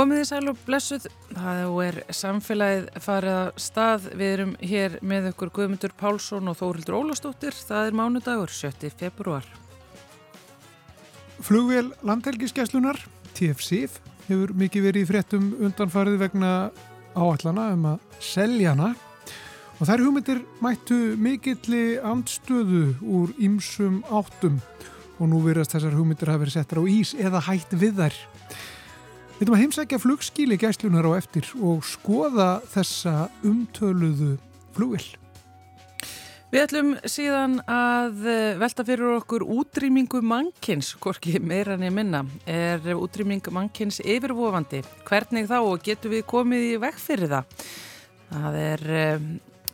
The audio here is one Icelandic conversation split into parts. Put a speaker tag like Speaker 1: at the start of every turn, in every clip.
Speaker 1: Komið í sæl og blessuð, það er samfélagið farið að stað, við erum hér með ykkur Guðmundur Pálsson og Þórildur Ólastóttir, það er mánudagur 7. februar.
Speaker 2: Flugvél landhelgiskeslunar, TFCF, hefur mikið verið í fréttum undanfarið vegna áallana um að selja hana og þær hugmyndir mættu mikilli andstöðu úr ýmsum áttum og nú verðast þessar hugmyndir hafa verið settar á ís eða hætt við þær. Við ætlum að heimsækja flugskíli gæslunar á eftir og skoða þessa umtöluðu flugil.
Speaker 1: Við ætlum síðan að eh, velta fyrir okkur útrýmingu mannkins, hvorki meira niður minna. Er útrýming mannkins yfirvofandi? Hvernig þá og getur við komið í vekk fyrir það? Það er eh,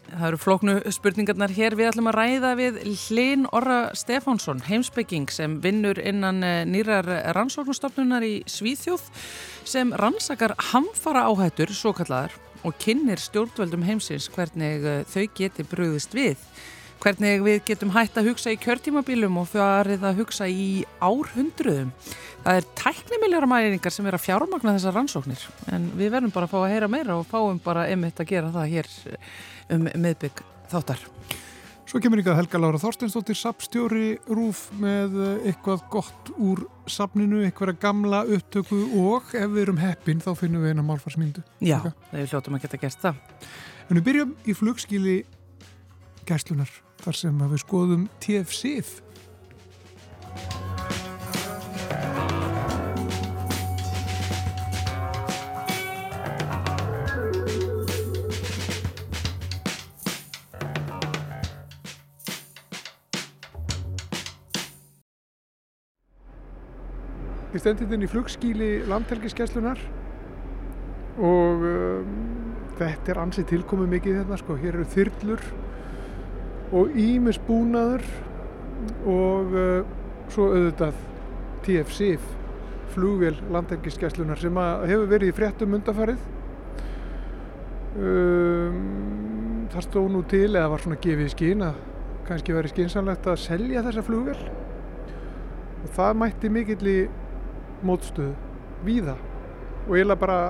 Speaker 1: Það eru flóknu spurningarnar hér. Við ætlum að ræða við Hlinn Orra Stefánsson, heimsbygging sem vinnur innan eh, nýrar rannsóknustofnunar í Svíþjóð sem rannsakar hamfara áhættur, svo kallar, og kynir stjórnvöldum heimsins hvernig eh, þau geti bröðist við. Hvernig við getum hægt að hugsa í kjörtímabilum og farið að hugsa í árhundruðum. Það er tæknimiljara mæringar sem er að fjármagna þessar rannsóknir en við verðum bara að fá að heyra meira og fáum bara einmitt að gera það hér um miðbygg þáttar.
Speaker 2: Svo kemur ykkar Helga Lára Þorsteinsdóttir sapstjóri Rúf með eitthvað gott úr sapninu, eitthvað gamla upptöku og ef við erum heppin þá finnum við eina málfarsmyndu.
Speaker 1: Já, það er hljóttum að geta gert það.
Speaker 2: En við byrjum í flugskíli gæslunar þar sem við skoðum TFC-ið Ég stendi þetta í flugskíli landhelgiskeslunar og um, þetta er ansið tilkomið mikið þetta sko. Hér eru þyrlur og ímis búnaður og uh, svo auðvitað TFC, flugvél landhelgiskeslunar sem hefur verið í fréttum undafarið. Um, það stóð nú til eða var svona gefið í skín að kannski verið skynsanlegt að selja þessa flugvél og það mætti mikill í mótstöðu víða og ég held bara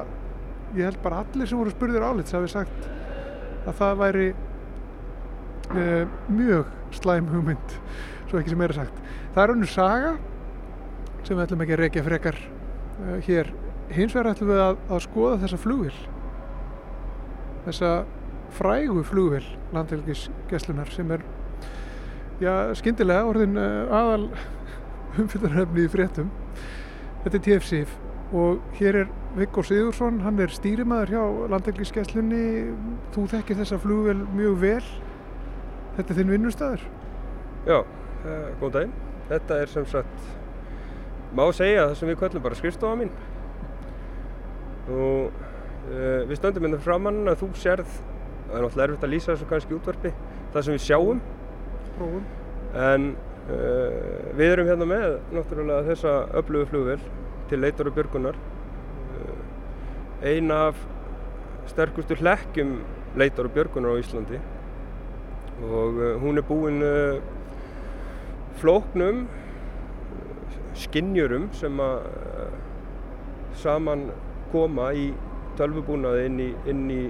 Speaker 2: ég held bara allir sem voru spurðir álits hafi sagt að það væri mjög slæm hugmynd svo ekki sem er sagt það er önnu saga sem við ætlum ekki að reykja frekar uh, hér hins vegar ætlum við að, að skoða þessa flugvill þessa frægu flugvill landhelgisgeslunar sem er já, skindilega orðin uh, aðal umfylgdarhefni í fréttum Þetta er TFCF og hér er Viggo Sigursson, hann er stýrimaður hjá landhelgiskesslunni. Þú þekkir þessa flugvel mjög vel. Þetta er þinn vinnustæður?
Speaker 3: Já, uh, góð daginn. Þetta er sem sagt, má segja það sem við kvöllum bara skrifstofa mín. Og uh, við stöndum hérna framann að þú sérð, það er náttúrulega erfitt að lýsa þessu kannski útvarpi, það sem við sjáum.
Speaker 2: Prófum.
Speaker 3: En Uh, við erum hérna með náttúrulega þessa öflugu flugvel til leitar og björgunar uh, ein af sterkustu hlekkjum leitar og björgunar á Íslandi og uh, hún er búin flóknum skinnjurum sem að saman koma í tölvubúnaði inn í, inn í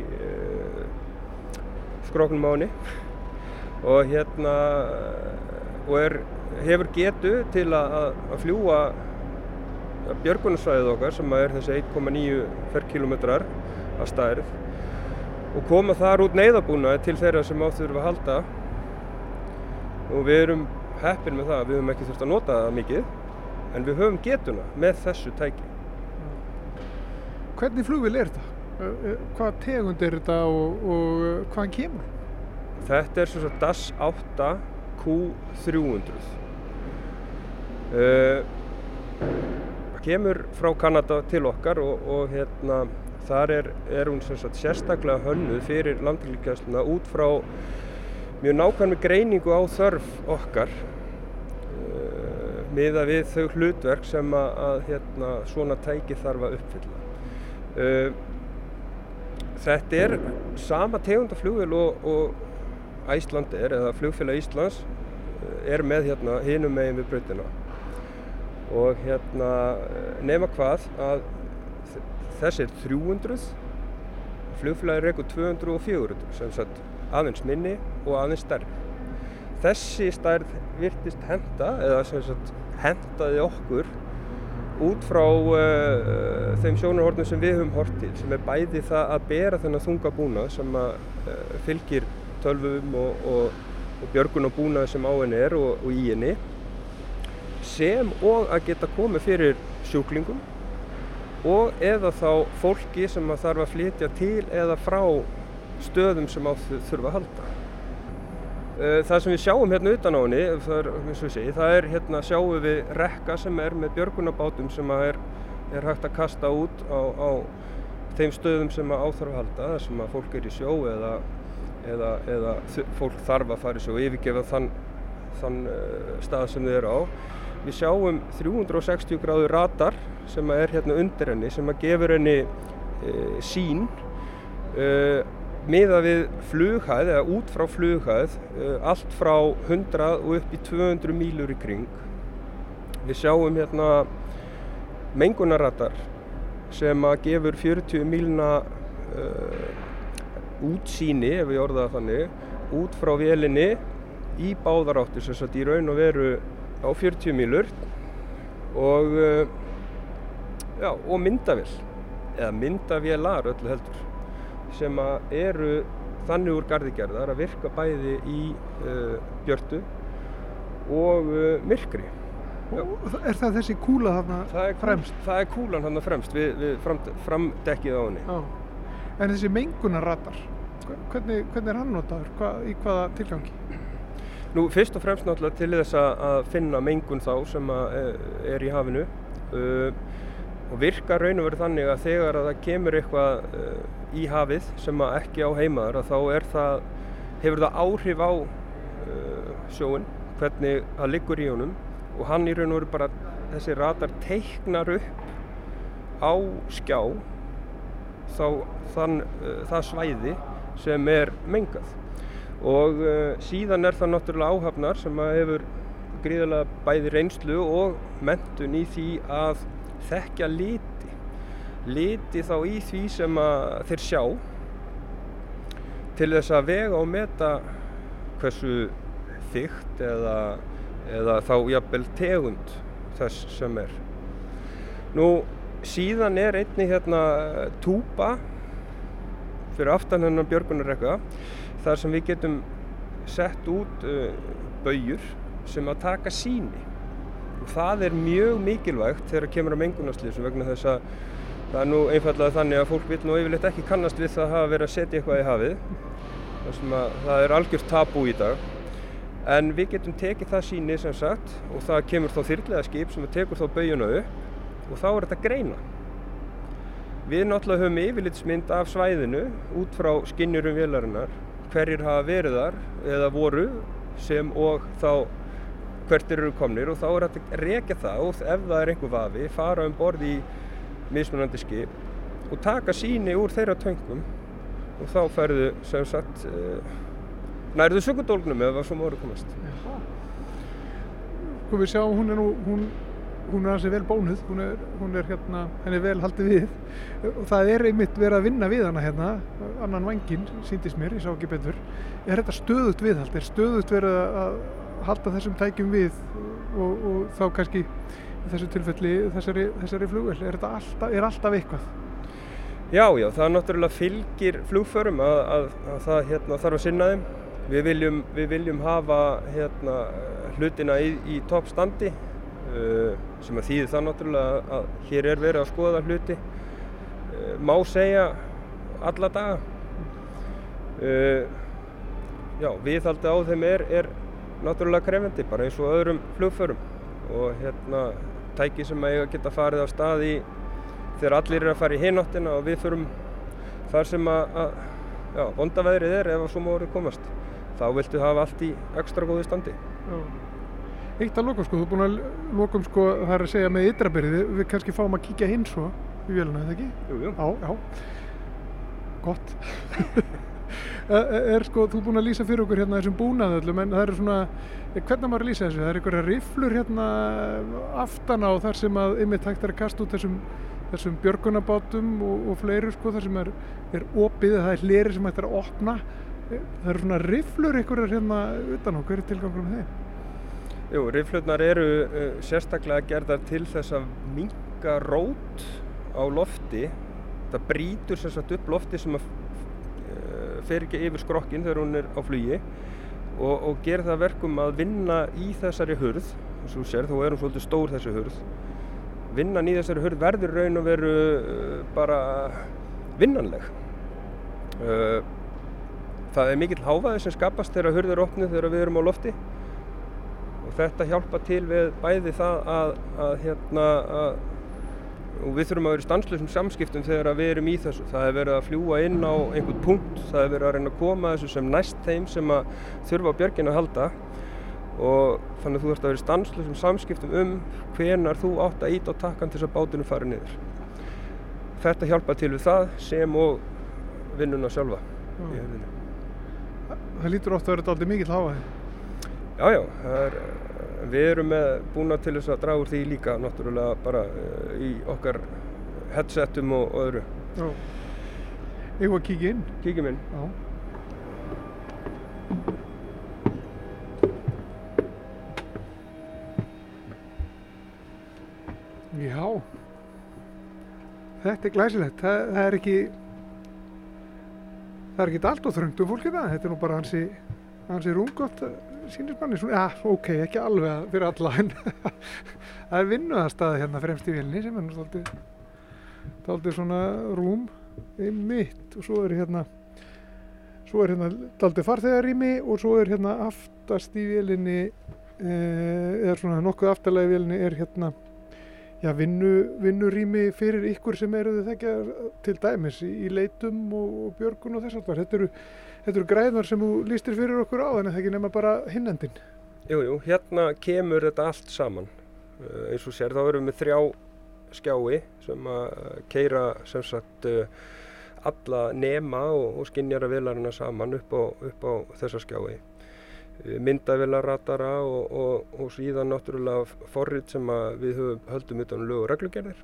Speaker 3: skroknum áni og hérna og er, hefur getu til að, að fljúa björgunarsvæðið okkar sem er þessi 1,9 ferrkilometrar að stærð og koma þar út neyðabúnaði til þeirra sem áttur að halda og við erum heppin með það, við höfum ekki þurft að nota það mikið en við höfum getuna með þessu tæki
Speaker 2: Hvernig flugvil er þetta? Hvað tegund er þetta og, og hvaðan kemur?
Speaker 3: Þetta er svona DAS 8 Q300 uh, kemur frá Kanada til okkar og, og hérna, þar er, er hún sagt, sérstaklega hönnuð fyrir landilíkjæsluna út frá mjög nákvæmlega greiningu á þörf okkar uh, miða við þau hlutverk sem að, að hérna, svona tæki þarf að uppfylla. Uh, þetta er sama tegundaflugvel og, og Æslandir eða flugfélag Íslands eh, er með hérna hinum megin við bröndina og hérna nema hvað að þessi er 300, flugfélagi rekur 200 og 400, sem sagt aðeins minni og aðeins stærri. Þessi stærð virtist henda, eða sem sagt hendaði okkur út frá uh, þeim sjónarhornum sem við höfum hort til, sem er bæði það að bera þennan þunga búnað sem að uh, fylgir tölvum og, og, og björgun og búnað sem á henni er og, og í henni, sem og að geta komið fyrir sjúklingum og eða þá fólki sem að þarf að flytja til eða frá stöðum sem á þurfa að halda. Það sem við sjáum hérna utan á henni, það er, það er hérna sjáum við rekka sem er með björgunabátum sem er, er hægt að kasta út á, á þeim stöðum sem að áþarf að halda, þar sem að fólk er í sjó eða, eða, eða fólk þarf að fara í sjó yfirgefa þann, þann stað sem þið eru á. Við sjáum 360 gráður radar sem er hérna undir henni sem að gefur henni uh, sín uh, miða við flughæð eða út frá flughæð allt frá 100 og upp í 200 mílur í kring. Við sjáum hérna mengunarradar sem að gefur 40 mílna uh, útsýni, ef við orðaða þannig, út frá vélinni í báðaráttir, sem sagt í raun og veru á 40 mílur og, uh, já, og myndavél, eða myndavélar öllu heldur sem eru þannig úr gardigerðar að virka bæði í uh, björtu og uh, myrkri.
Speaker 2: Og er það þessi kúla þarna
Speaker 3: það
Speaker 2: fremst?
Speaker 3: Það er kúlan þarna fremst við, við fram, framdekkið á henni.
Speaker 2: Já. En þessi mengunarradar, hvernig, hvernig er hann notaður? Hva, í hvaða tilgangi?
Speaker 3: Nú, fyrst og fremst náttúrulega til þess að finna mengun þá sem er í hafinu uh, og virka raun og verið þannig að þegar að það kemur eitthvað uh, í hafið sem ekki á heimaður að þá það, hefur það áhrif á uh, sjóin hvernig það liggur í honum og hann í raun og veru bara, þessi radar teiknar upp á skjá þá þann, það svæði sem er mengað og síðan er það náttúrulega áhafnar sem hefur gríðarlega bæði reynslu og mentun í því að þekkja liti. Liti þá í því sem þeir sjá til þess að vega og meta hversu þygt eða, eða þá jafnvel tegund þess sem er. Nú síðan er einni hérna túpa fyrir aftan hennar björgunarrekka þar sem við getum sett út uh, bauður sem að taka síni og það er mjög mikilvægt þegar kemur á mengunarslýsum vegna þess að það er nú einfallega þannig að fólk vil nú yfirleitt ekki kannast við það að hafa verið að setja eitthvað í hafið. Þar sem að það er algjört tabú í dag. En við getum tekið það síni sem sagt og það kemur þá þyrrlega skip sem tekur þá baujuna upp og þá er þetta greina. Við náttúrulega höfum yfirlitsmynd af svæðinu út frá skinnjurum vélarinnar hverjir hafa verið þar eða voru sem og þá hvert eru komnir og þá er þetta rekja það og ef það er einhver vafi fara um borð í mismunandi skip og taka síni úr þeirra töngum og þá færðu sem sagt uh, nærðu sökudólgnum eða hvað sem voru komast.
Speaker 2: Sko við sjáum hún er nú hún, hún er hansi vel bónuð hún er, hún er hérna, henni vel haldið við. Og það er einmitt verið að vinna við hana hérna, annan vangin síndist mér, ég sá ekki betur. Er þetta stöðut viðhald, er stöðut verið að halda þessum tækjum við og, og þá kannski þessu tilfelli þessari, þessari flugvel er þetta alltaf, er alltaf eitthvað?
Speaker 3: Já, já, það náttúrulega fylgir flugförum að, að, að það hérna, þarf að sinna þeim. Við viljum, við viljum hafa hérna, hlutina í, í toppstandi sem að þýði það náttúrulega að hér er verið að skoða hluti. Uh, má segja alla daga. Uh, já, viðhaldi á þeim er, er náttúrulega krefendi bara eins og öðrum flugförum og hérna tæki sem eiga að geta farið á stað í þegar allir eru að fara í hináttina og við förum þar sem að, að vondaveðrið er ef að svo móður komast þá viltu hafa allt í ekstra góði standi já.
Speaker 2: Eitt að lokum sko, þú er búin að lokum sko það er að segja með ytrabyrði, við, kannski fáum að kíkja hinn svo í véluna, eða ekki?
Speaker 3: Jú, jú.
Speaker 2: Já, já. Gott. er sko, þú er búin að lýsa fyrir okkur hérna þessum búnaðöllum en það eru svona, hvernig maður lýsa þessu? Það eru einhverja riflur hérna aftan á þar sem að ymmið tækt er að kasta út þessum þessum björgunabátum og, og fleiru sko þar sem er, er opið, það er hleri sem hægt er að opna. Það eru svona riflur einhverjar hérna utan á, hver er tilgangur með þeim?
Speaker 3: Jú, riflurnar eru uh, sérstaklega gerðar til þess að minga rót á lofti. Það brítur sérstaklega upp lofti sem að, uh, fer ekki yfir skrokkin þegar hún er á flugi og, og ger það verkum að vinna í þessari hurð. Að þú sér, þá er hún svolítið stór þessi hurð. Vinnan í þessari hurð verður raun og veru uh, bara vinnanleg. Það er mikill háfaði sem skapast þegar hurð er opnið þegar við erum á lofti og þetta hjálpa til við bæði það að, að hérna að, og við þurfum að vera í stanslösum samskiptum þegar við erum í þessu. Það er verið að fljúa inn á einhvern punkt það er verið að reyna að koma þessu sem næst þeim sem að þurfa á björgin að halda. Og þannig að þú ert að vera í stanslösum samskiptum um hvenar þú átt að ít á takkan til þess að bátinu fari niður. Þetta hjálpa til við það sem og vinnuna sjálfa í hefðinu
Speaker 2: Það lítur ofta að vera aldrei mikill háaði.
Speaker 3: Já, já, er, við erum með búna til þess að draga úr því líka náttúrulega bara uh, í okkar headsetum og, og öðru.
Speaker 2: Já. Eða að kíkja inn.
Speaker 3: Kíkjum inn.
Speaker 2: Já. Já. Þetta er glæsilegt. Það, það er ekki það er ekki allt og þröngt um fólki það. Þetta er nú bara hansi, hansi rungott sínismanni. Já, ok, ekki alveg fyrir alla en það er vinnuðarstaði hérna fremst í vilni sem er stoltið, stoltið svona rúm mitt og svo er hérna svo er hérna daldið farþegarými og svo er hérna aftast í vélinni eh, eða svona nokkuð aftalega í vélinni er hérna já, vinnu, vinnurými fyrir ykkur sem eru þekkja til dæmis í, í leitum og, og björgun og þess aftar. Þetta eru, eru græðnar sem þú lístir fyrir okkur á að það ekki nema bara hinnendin.
Speaker 3: Jú, jú, hérna kemur þetta allt saman. Uh, eins og sér, þá erum við þrjá skjái sem að keira sem sagt uh, alla nema og, og skinjara vilarina saman upp á, á þessa skjái myndavilarratara og, og, og síðan náttúrulega forrið sem við höfum, höldum utan lög og reglugerðir.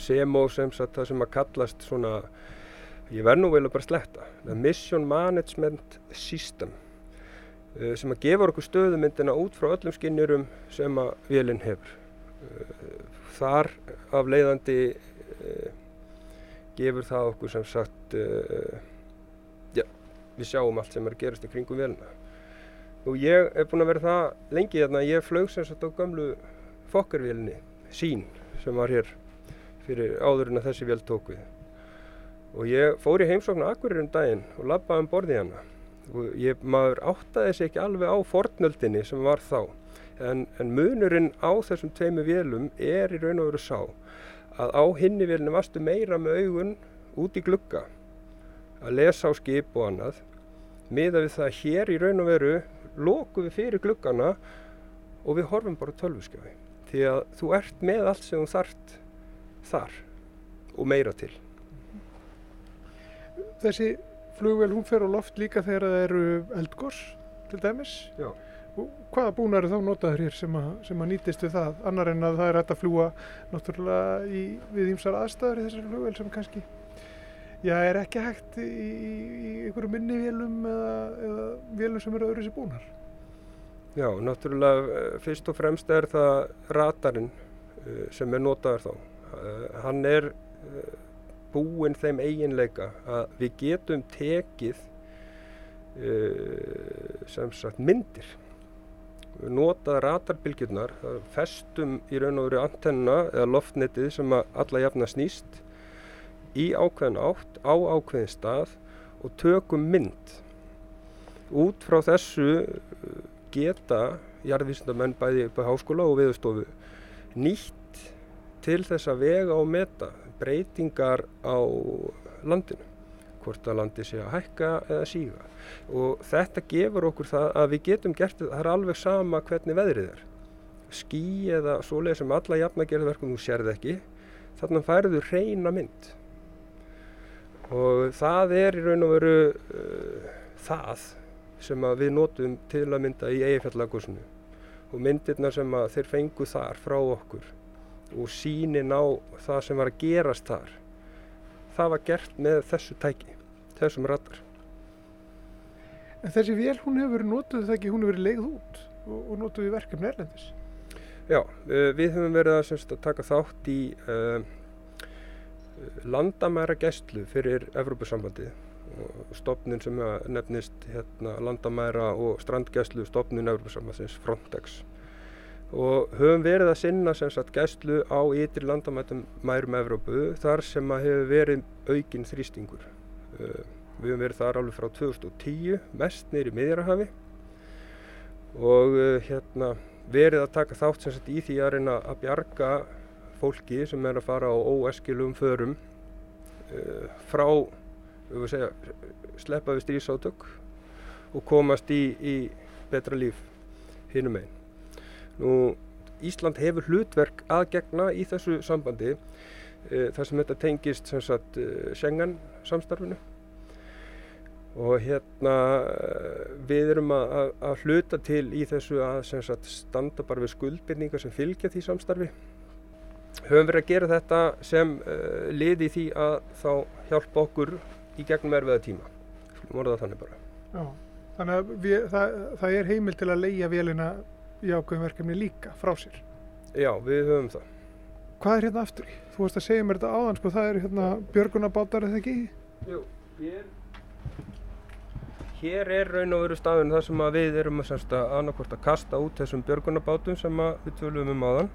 Speaker 3: Sem og sem sagt það sem að kallast svona ég verð nú vel að bara sletta Mission Management System sem að gefa okkur stöðumyndina út frá öllum skinnjurum sem að vélinn hefur. Þar af leiðandi gefur það okkur sem sagt já, við sjáum allt sem er að gerast í kringum vélina og ég er búinn að vera það lengi hérna ég flög sem sagt á gamlu fokkervélinni, sín sem var hér fyrir áður en að þessi vél tók við. Og ég fór í heimsóknu Akureyri um daginn og lappaði um borði hana. Og ég, maður áttaði sig ekki alveg á fornöldinni sem var þá en, en munurinn á þessum tveimu vélum er í raun og veru sá að á hinni vélinu varstu meira með augun út í glugga að lesa á skip og annað miða við það hér í raun og veru lokum við fyrir gluggana og við horfum bara tölvuskjáfi því að þú ert með allt sem þú þart þar og meira til.
Speaker 2: Þessi flugvel hún fer á loft líka þegar það eru eldgors til dæmis.
Speaker 3: Já.
Speaker 2: og hvaða búnar er þá notaður hér sem að, sem að nýtist við það? Annar en að það er hægt að fljúa náttúrulega í, við ímsar aðstæður í þessari flugvel sem kannski Já, er ekki hægt í, í, í einhverju minni vélum eða, eða vélum sem eru öðru sér búnar?
Speaker 3: Já, náttúrulega fyrst og fremst er það ratarinn sem er notaður þá. Hann er búinn þeim eiginleika að við getum tekið sem sagt myndir. Við notaðum ratarbilgjurnar, festum í raun og veru antennuna eða loftnetið sem alla jafna snýst í ákveðin átt á ákveðin stað og tökum mynd. Út frá þessu geta jarðvísindamenn bæði upp á háskóla og viðstofu nýtt til þess að vega og meta breytingar á landinu hvort að landi sé að hækka eða síga. Og þetta gefur okkur það að við getum gert þetta, það er alveg sama hvernig veðrið er. Skí eða svoleið sem alla jafna gerður verkum þú sérð ekki þannig færðu reyna mynd og það er í raun og veru uh, það sem við notum til að mynda í Eyjafjallagosinu og myndirnar sem þeir fengu þar frá okkur og sínin á það sem var að gerast þar það var gert með þessu tæki þessum radar
Speaker 2: En þessi vél hún hefur notuð þegar ekki, hún hefur verið leigð út og, og notuð í verkefni erlendis.
Speaker 3: Já, uh, við höfum verið að, semst, að taka þátt í uh, landamæra gæstlu fyrir Evrópusambandið. Og stopnin sem nefnist hérna, landamæra og strandgæstlu stopnin Evrópusambandsins Frontex. Og höfum verið að sinna sagt, gæstlu á ytri landamætum mærum Evrópu þar sem að hefur verið aukinn þrýstingur. Uh, Við höfum verið þar alveg frá 2010, mest neyri miðjarahafi og uh, hérna, verið að taka þátt sagt, í því að reyna að bjarga fólki sem er að fara á óeskilum förum uh, frá segja, sleppa við strísátök og komast í, í betra líf hinnum einn. Nú, Ísland hefur hlutverk að gegna í þessu sambandi uh, þar sem þetta tengist sem sagt, Schengen samstarfinu og hérna við erum að, að hluta til í þessu að sagt, standa bara við skuldbyrningar sem fylgja því samstarfi höfum verið að gera þetta sem uh, lið í því að þá hjálpa okkur í gegnum erfiða tíma. Voru það þannig bara.
Speaker 2: Já, þannig að við, það, það er heimil til að leia vélina í ákveðum verkefni líka frá sér.
Speaker 3: Já, við höfum það.
Speaker 2: Hvað er hérna aftur? Þú veist að segja mér þetta áðan sko, það er hérna björgunabátar eða ekki?
Speaker 3: Jú, ég Hér er raun og veru staðun þar sem við erum að annarkort að kasta út þessum björgunabátum sem við tölum um áðan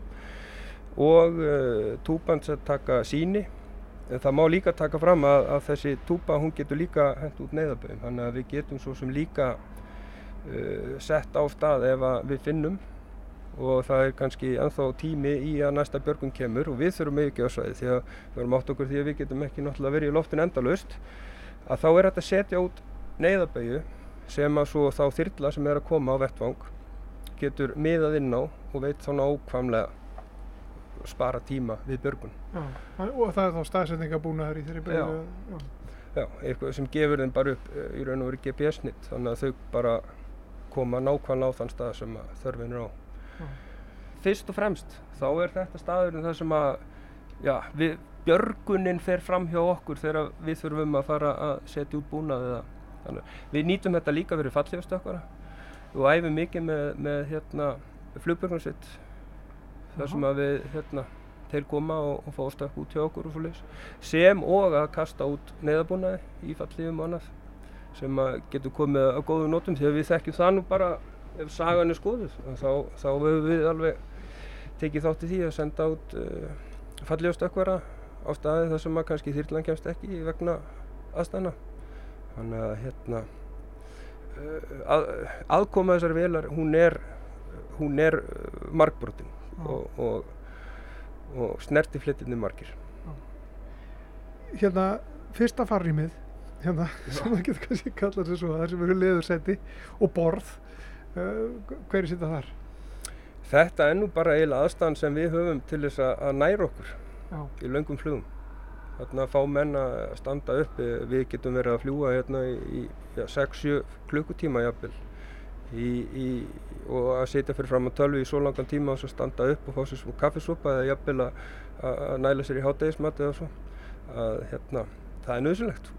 Speaker 3: og uh, túpan sem taka síni. En það má líka taka fram að, að þessi túpa hún getur líka hendt út neyðaböðum þannig að við getum svo sem líka uh, sett á stað ef við finnum. Og það er kannski ennþá tími í að næsta björgun kemur og við þurfum ekki á svæði því að við erum átt okkur því að við getum ekki náttúrulega verið í loftin endalust að þá er þetta að setja út neyðabæju sem að svo þá þyrla sem er að koma á vettvang getur miðað inn á og veit þá nákvæmlega spara tíma við börgun.
Speaker 2: Já, og það er þá staðsendingabúnaður í þeirri börgu?
Speaker 3: Já. Já, eitthvað sem gefur þeim bara upp eh, í raun og veru GPS-nitt þannig að þau bara koma nákvæmlega á þann stað sem þörfin er á. Já. Fyrst og fremst þá er þetta staðurinn þar sem að já, við, björgunin fer fram hjá okkur þegar við þurfum að fara að setja út búnað eða Þannig, við nýtum þetta líka fyrir fallífastökkvara og æfum mikið með, með hérna, flugbjörnarsitt þar sem að við hérna, til koma og, og fá stökk út hjá okkur og svo leiðis sem og að kasta út neyðabúnaði í fallífum og annað sem að getur komið á góðu nótum að við þekkjum það nú bara ef sagan er skoðuð. Þá, þá hefur við alveg tekið þátti því að senda út uh, fallífastökkvara á staði þar sem að kannski þýrlan kemst ekki vegna aðstæðna. Þannig að hérna eh, að, aðkoma þessar velar hún er, hún er eh, markbrotin og, og, og snerti flitinni margir.
Speaker 2: Hérna fyrsta farrýmið hérna, sem það getur kannski kallað sér svo þar sem eru leðursæti og borð uh, hverju sýta þar?
Speaker 3: Þetta er nú bara eiginlega aðstæðan sem við höfum til þess að næra okkur Já. í löngum flugum. Þarna að fá menn að standa upp við getum verið að fljúa hérna í 6-7 klukkutíma jafnvel í, í, og að setja fyrir fram á tölvi í svo langan tíma og svo standa upp og fá sér svona kaffesopa eða jafnvel að, að næla sér í hátdegismat eða svo. Að hérna, það er nöðsynlegt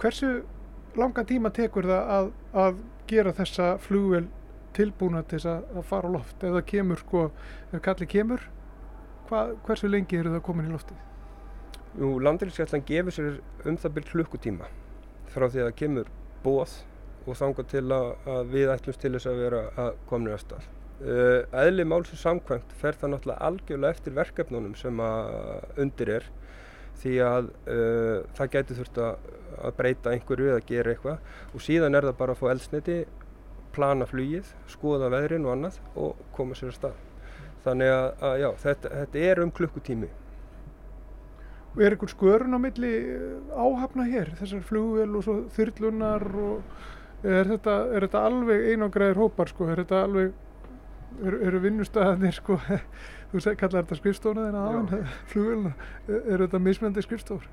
Speaker 2: Hversu langa tíma tekur það að, að gera þessa flugvel tilbúna til þess að fara á loft? Ef það kemur sko, ef kalli kemur Hva, hversu lengi eru það komin í loftið?
Speaker 3: Landhelgisgæslan gefur sér um það byrj klukkutíma frá því að það kemur bóð og þanga til að, að við ætlumst til þess að vera að komna í stað. Uh, eðli málsins samkvæmt fer það náttúrulega algjörlega eftir verkefnunum sem að undir er því að uh, það getur þurft að, að breyta einhverju eða gera eitthvað og síðan er það bara að fá eldsniti, plana flugið, skoða veðrin og annað og koma sér að stað. Þannig að, að já, þetta, þetta er um klukkutími
Speaker 2: Og er einhver skörun á milli eh, áhafna hér, þessar flugvel og þyrlunar og er þetta, er þetta alveg einangraðir hópar sko, er þetta alveg eru er vinnustæðanir sko? Þú kallar þetta skrifstónu þinn aðan flugulna, e, eru þetta mismjöndi skrifstófur?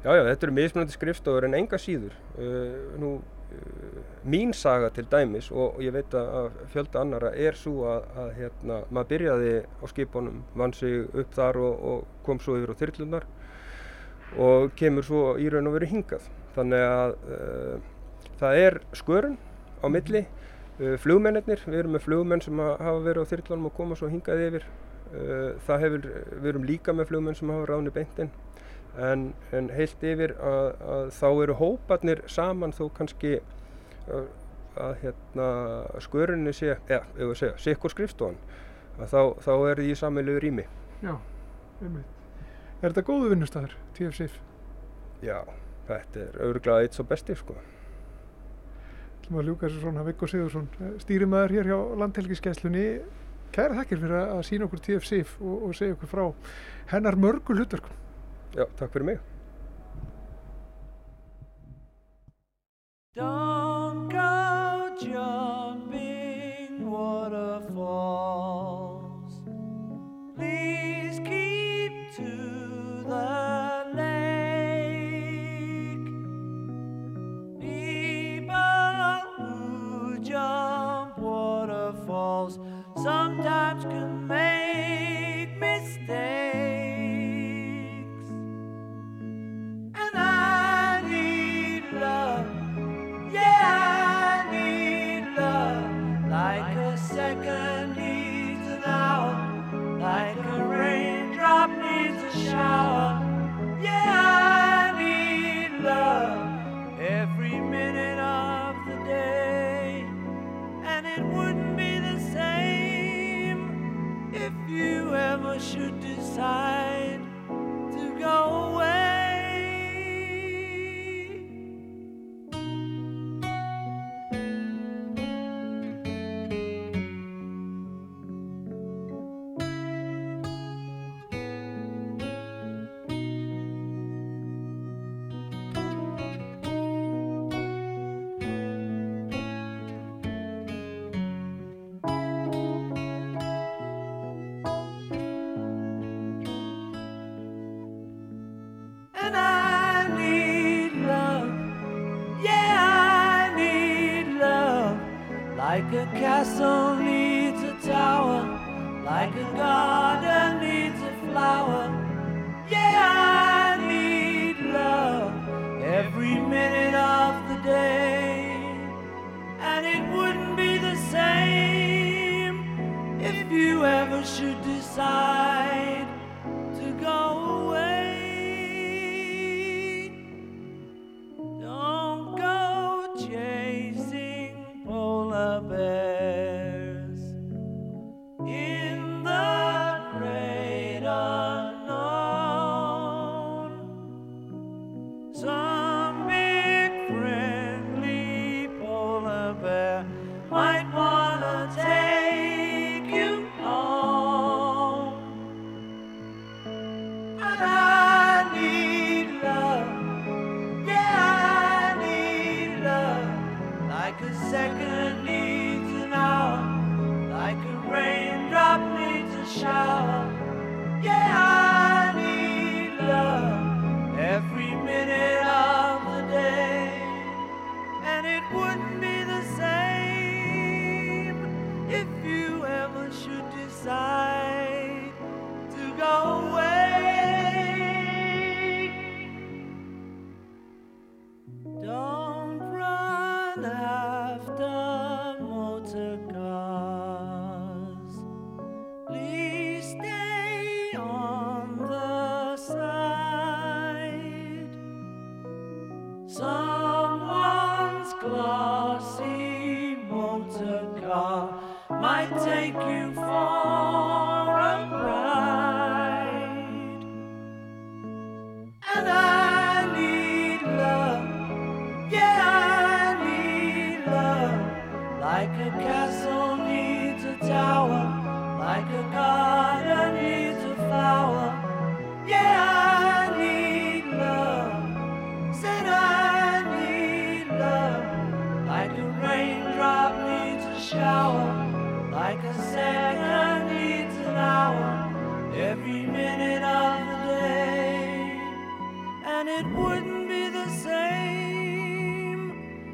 Speaker 3: Já, já, þetta eru mismjöndi skrifstófur en enga síður. Uh, nú, uh, mín saga til dæmis og, og ég veit að fjölda annara er svo að, að hérna, maður byrjaði á skipunum vann sig upp þar og, og kom svo yfir á þyrlunar og kemur svo í raun og veru hingað. Þannig að uh, það er skörun á milli uh, flugmennir, við erum með flugmenn sem hafa verið á þyrlanum og koma svo hingað yfir. Uh, það hefur, við erum líka með flugmenn sem hafa ráðinu beintinn en, en heilt yfir að, að þá eru hóparnir saman þó kannski að, að hérna skörunni sé, eða ja, ef við segja, sikkur skrifstofan að þá, þá er því samveilu rými.
Speaker 2: Já, umveit Er þetta góðu vinnustæður, TFC?
Speaker 3: Já, þetta er auðvitað eitt svo besti sko
Speaker 2: ætlum að ljúka þessu svona Viggo Sigurðsson, eh, stýrimæður hér hjá Landhelgiskeislunni. Kæra þakkir fyrir að sína okkur TFSIF og, og segja okkur frá hennar mörgu hlutverkum.
Speaker 3: Já, takk fyrir mig.
Speaker 4: Don't go jumping waterfall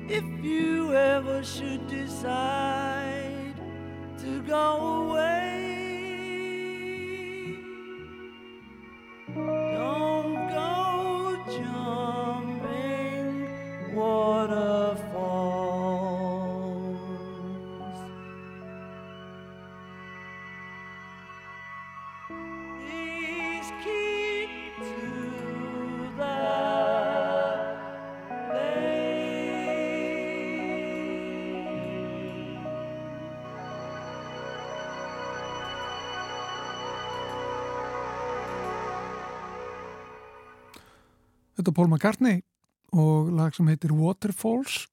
Speaker 4: if you ever should decide to go away.
Speaker 2: Þetta Paul McCartney og lag sem heitir Waterfalls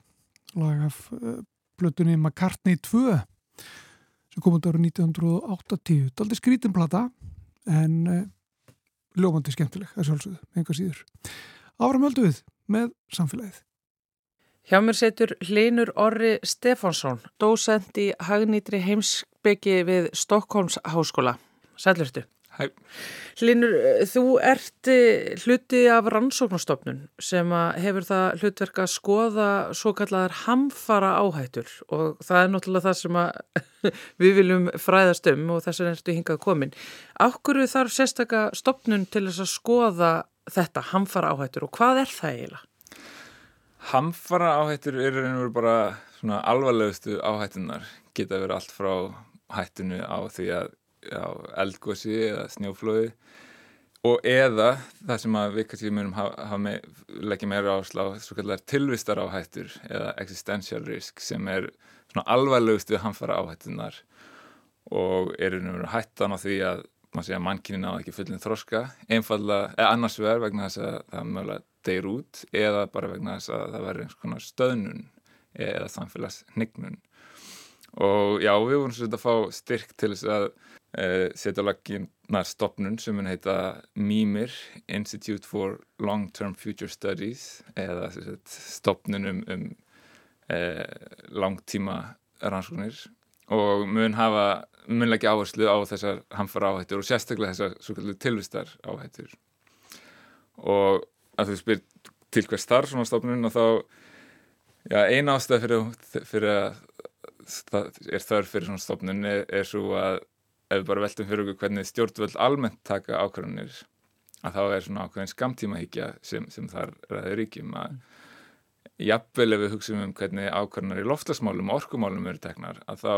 Speaker 2: lag af uh, plötunni McCartney 2 sem kom út árið 1980 þetta er aldrei skrítinplata en uh, ljómandi skemmtileg að sjálfsögðu, einhver síður Áframöldu við með samfélagið
Speaker 1: Hjá mér setur Hlinur Orri Stefánsson, dósend í hagnýtri heimsbyggi við Stokkólms háskóla. Sælurstu.
Speaker 5: Hæ.
Speaker 1: Hlinur, þú ert eh, hluti af rannsóknastofnun sem hefur það hlutverk að skoða svo kallar hamfara áhættur og það er náttúrulega það sem við viljum fræðast um og þess að ertu hingað komin. Akkur þarf sérstaka stofnun til þess að skoða þetta, hamfara áhættur og hvað er það eiginlega?
Speaker 5: Hamfara áhættur eru einhverjum veru bara svona alvarlegustu áhættunar geta verið allt frá hættunu á því að já, eldgósi eða snjóflóði. Og eða það sem við kannski munum hafa, hafa me, leggja meira áslá svo kallar tilvistar áhættur eða existential risk sem er svona alvarlegustu hamfara áhættunar og eru einhverjum hættan á því að maður segja að mannkynni ná ekki fullin þroska. Einfallega, eða annars vegar vegna þess að það mögulega deyr út eða bara vegna þess að það verður einhvers konar stöðnun eða samfélagsnignun og já, við vorum svolítið að fá styrk til þess að e, setja lagina stopnun sem hún heita MIMIR, Institute for Long-Term Future Studies eða stopnun um, um e, langtíma rannsóknir og mun hafa munlega áherslu á þessar hamfara áhættur og sérstaklega þessar svo kallu tilvistar áhættur og að þú spyr til hver starf svona stofnun og þá já, eina ástæð fyrir, fyrir að er þörf fyrir svona stofnun er, er svo að ef við bara veltum fyrir okkur hvernig stjórnvöld almennt taka ákvarðanir að þá er svona ákveðin skamtíma higgja sem, sem þar ræður ríkjum að jafnvel ef við hugsaum um hvernig ákvarðanar í loftasmálum og orkumálum eru teknar að þá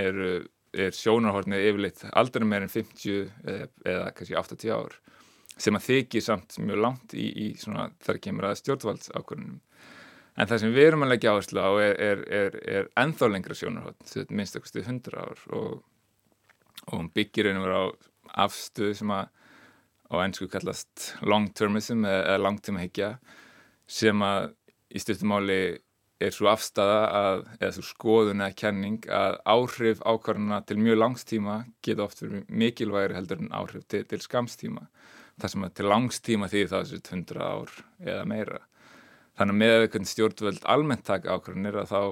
Speaker 5: eru, er sjónarhornið yfirleitt aldrei meir en 50 eða, eða kannski 80 ár sem að þykir samt mjög langt í, í svona þar kemur að stjórnvaldsákvörnum. En það sem við erum að leggja áherslu á er, er, er, er ennþá lengra sjónarhótt, minnst eitthvað stuð 100 ár og, og hún byggir einhver á afstöðu sem að á ennsku kallast long-termism eða langtímahyggja sem að í stuttumáli er svo afstæða að, eða svo skoðun eða kenning að áhrif ákvarðana til mjög langstíma geta oft verið mikilvægri heldur en áhrif til, til skamstíma það sem að til langstíma því það er 100 ár eða meira. Þannig að með hvernig stjórnvöld almennt taka ákvarðanir að þá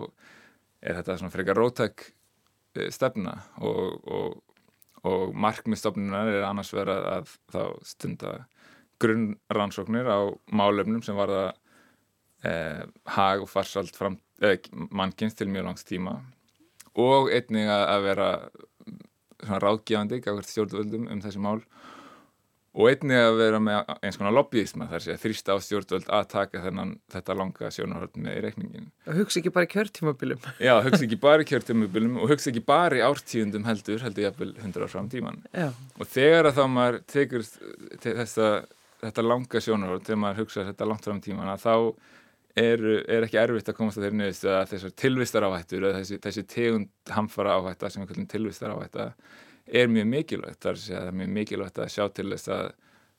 Speaker 5: er þetta svona frekar rótæk stefna og, og, og markmiðstofnunar er annars verið að þá stunda grunnrannsóknir á málefnum sem var það eh, hag og farsalt eh, mannkynst til mjög langs tíma. Og einnig að, vera gafkvært stjórnvöldum um þessi mál og einnig að vera með eins konar lobbyisma þar sé að þrýsta á stjórnvöld að taka þennan þetta langa sjónarhald með í reikningin.
Speaker 1: Og hugsa ekki bara í kjörtímabilum.
Speaker 5: Já, hugsa ekki bara í kjörtímabilum og hugsa ekki bara í ártíundum heldur, heldur ég að hundra ár fram tíman.
Speaker 1: Já.
Speaker 5: Og þegar að þá maður tekur þessa, þetta langa sjónarhald, þegar maður hugsa þetta langt fram tíman, að þá er, er ekki erfitt að komast að þeirri nöðist að þessar tilvistar áhættur þessi, þessi tegund hamfara áhætta sem við kallum tilvistar áhætta er mjög mikilvægt, þar sé að það er mjög mikilvægt að sjá til þess að,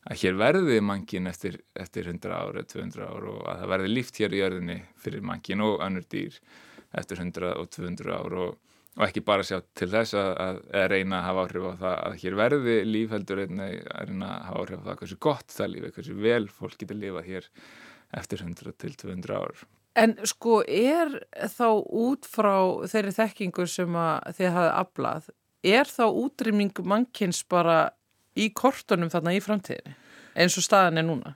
Speaker 5: að hér verði mankin eftir, eftir 100 ár eða 200 ár og að það verði líft hér í jörðinni fyrir mankin og önnur dýr eftir 100 og 200 ár og, og ekki bara sjá til þess að, að reyna að hafa áhrif á það að hér verði líf heldur einnig að reyna að hafa áhrif á það hversu gott það lífi, hversu vel fólk getur lifað hér eftir 100 til 200 ár.
Speaker 1: En sko er þá út frá þeirri þekkingu sem þið hafið aflað er þá útrýming mannkins bara í kortunum þarna í framtíðinni eins og staðan er núna?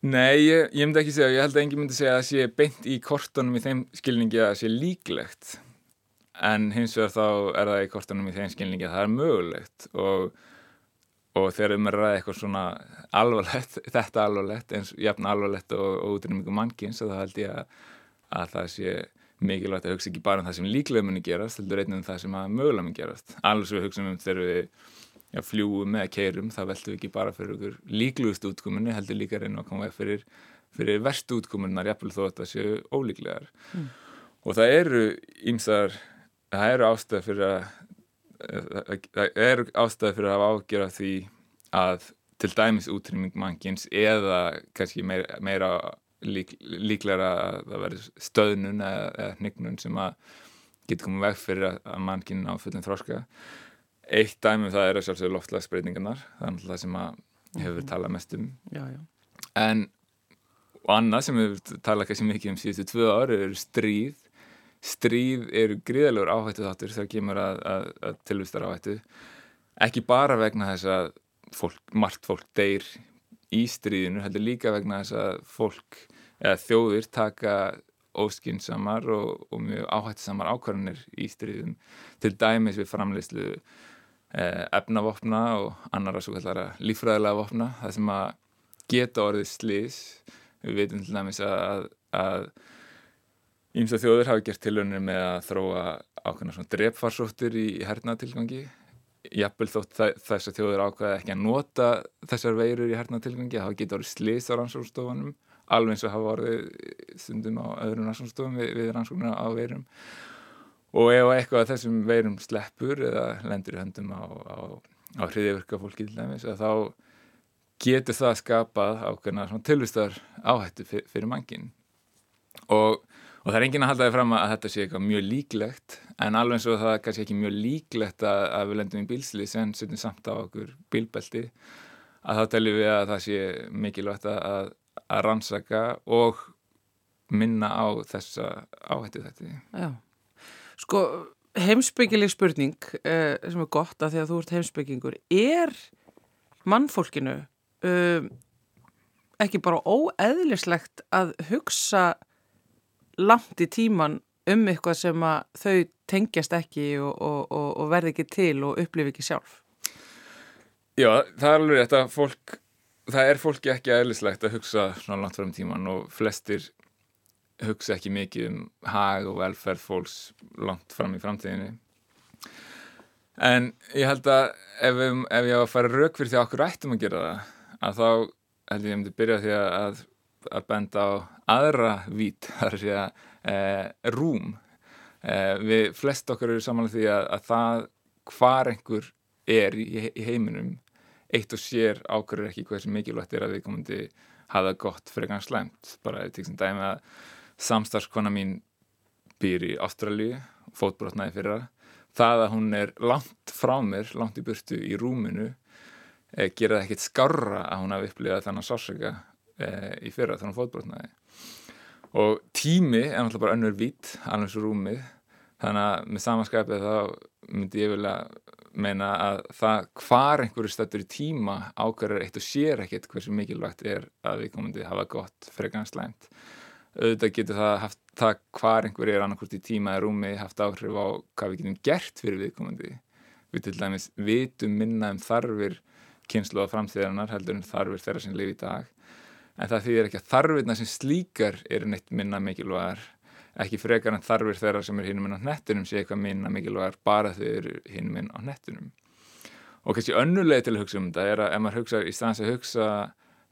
Speaker 5: Nei, ég, ég myndi ekki segja, ég held að engin myndi segja að það sé beint í kortunum í þeim skilningi að það sé líklegt en hins vegar þá er það í kortunum í þeim skilningi að það er mögulegt og, og þegar um er ræðið eitthvað svona alvarlegt, þetta alvarlegt eins jafn alvarlegt og, og útrýmingu mannkins og þá held ég að, að það sé mikilvægt að hugsa ekki bara um það sem líklega muni gerast, heldur einnig um það sem að mögulega muni gerast. Sem við hugsaum um þegar við já, fljúum eða keirum, það veltum við ekki bara fyrir okkur líklegust útkomunni, heldur líka reyna að koma veg fyrir, fyrir verstu útkomunnar, jafnvel þó að það séu ólíklegar. Mm. Og það eru ímsar, það eru ástæði fyrir að það eru ástæði fyrir að hafa ágjör af því að til dæmis útrýming mannkins eða kannski meira, meira lík, líklega að það verður stöðnun eða, hnignun sem að getur komið veg fyrir að, að mannkinn á fullin þróska eitt dæmi um það er að sjálfsögðu loftlagsbreytingarnar það er náttúrulega sem að hefur verið talað mest um.
Speaker 1: Já, já.
Speaker 5: en og annað sem hefur talað kannski mikið um síðustu tvö ári eru stríð. Stríð eru gríðalegur áhættu þáttur þegar kemur að, að, að tilvistar áhættu. Ekki bara vegna þess að fólk, margt fólk deyr í stríðinu heldur líka vegna þess að fólk eða þjóðir taka óskinsamar og, og mjög áhættisamar ákvarðanir í stríðum til dæmis við framleyslu eh, efnavopna og annara svo kallara lífræðilega vopna það sem að geta orðið slís við veitum til dæmis að, að ímsa þjóður hafi gert tilhörnir með að þróa ákveðna svona drepfarsóttir í, í hernatilgangi jafnvel þótt þess að þjóður ákveða ekki að nota þessar veirur í hernatilgangi þá geta orðið slís á rannsókstofunum alveg eins og hafa orðið stundum á öðrum rannsókstofum við, við rannsóknuna á veirum. Og ef eitthvað af þessum veirum sleppur eða lendur í höndum á, á, á hriðiverka fólki til dæmis þá getur það skapað ákveðna tilvistar áhættu fyr, fyrir mankin og og það er enginn að halda þig fram að þetta sé eitthvað mjög líklegt en alveg eins og það er kannski ekki mjög líklegt að, að við lendum í bílsli sem setjum samt á okkur bílbelti að þá teljum við að það sé mikilvægt að, að rannsaka og minna á þessa áhættu þetta
Speaker 1: Já, sko heimsbyggileg spurning uh, sem er gott að því að þú ert heimsbyggingur er mannfólkinu uh, ekki bara óeðlislegt að hugsa langt í tíman um eitthvað sem að þau tengjast ekki og, og, og, og verði ekki til og upplifi ekki sjálf?
Speaker 5: Já, það er alveg rétt að fólk, það er fólki ekki aðeinslegt að hugsa svona langt fram í tíman og flestir hugsa ekki mikið um hag og velferð fólks langt fram í framtíðinni. En ég held að ef, ef ég á að fara rauk fyrir því að okkur ættum að gera það, að þá held ég að ég myndi byrja því að að benda á aðra vít, þar ég að e, rúm. E, við flest okkar eru samanlega því að, að það hvar einhver er í, í heiminum, eitt og sér ákveður ekki sem mikilvægt er að við komandi hafa gott fyrir gang slemt. Bara til þess að dæmi að samstarfskona mín býr í Ástralju, fótbrotnaði fyrra. Það að hún er langt frá mér, langt í burtu í rúminu, e, gera það ekkert skarra að hún hafi upplifað þannig sársöka e, í fyrra þannig fótbrotnaði. Og tími er náttúrulega bara önnur vít alveg svo rúmið. Þannig að með samanskapið þá myndi ég vilja meina að það hvar einhverju stættur í tíma ákvarður eitt og sér ekkert hversu mikilvægt er að við að hafa gott freganslænt auðvitað getur það haft það hvar einhverju er annarkvært í tíma eða rúmi haft áhrif á hvað við getum gert fyrir viðkomandi. Við til dæmis vitum minna um þarfir kynslu á framtíðarinnar heldur en þarfir þeirra sem lifi í dag en það þýðir ekki að þarfirna sem slíkar eru neitt minna mikilvægar ekki frekar en þarfir þeirra sem er hinn minn á nettunum sé eitthvað minna mikilvægar bara þau eru hinn minn á nettunum og kannski önnuleg til að hugsa um þetta er að ef maður hugsa í staðans að hugsa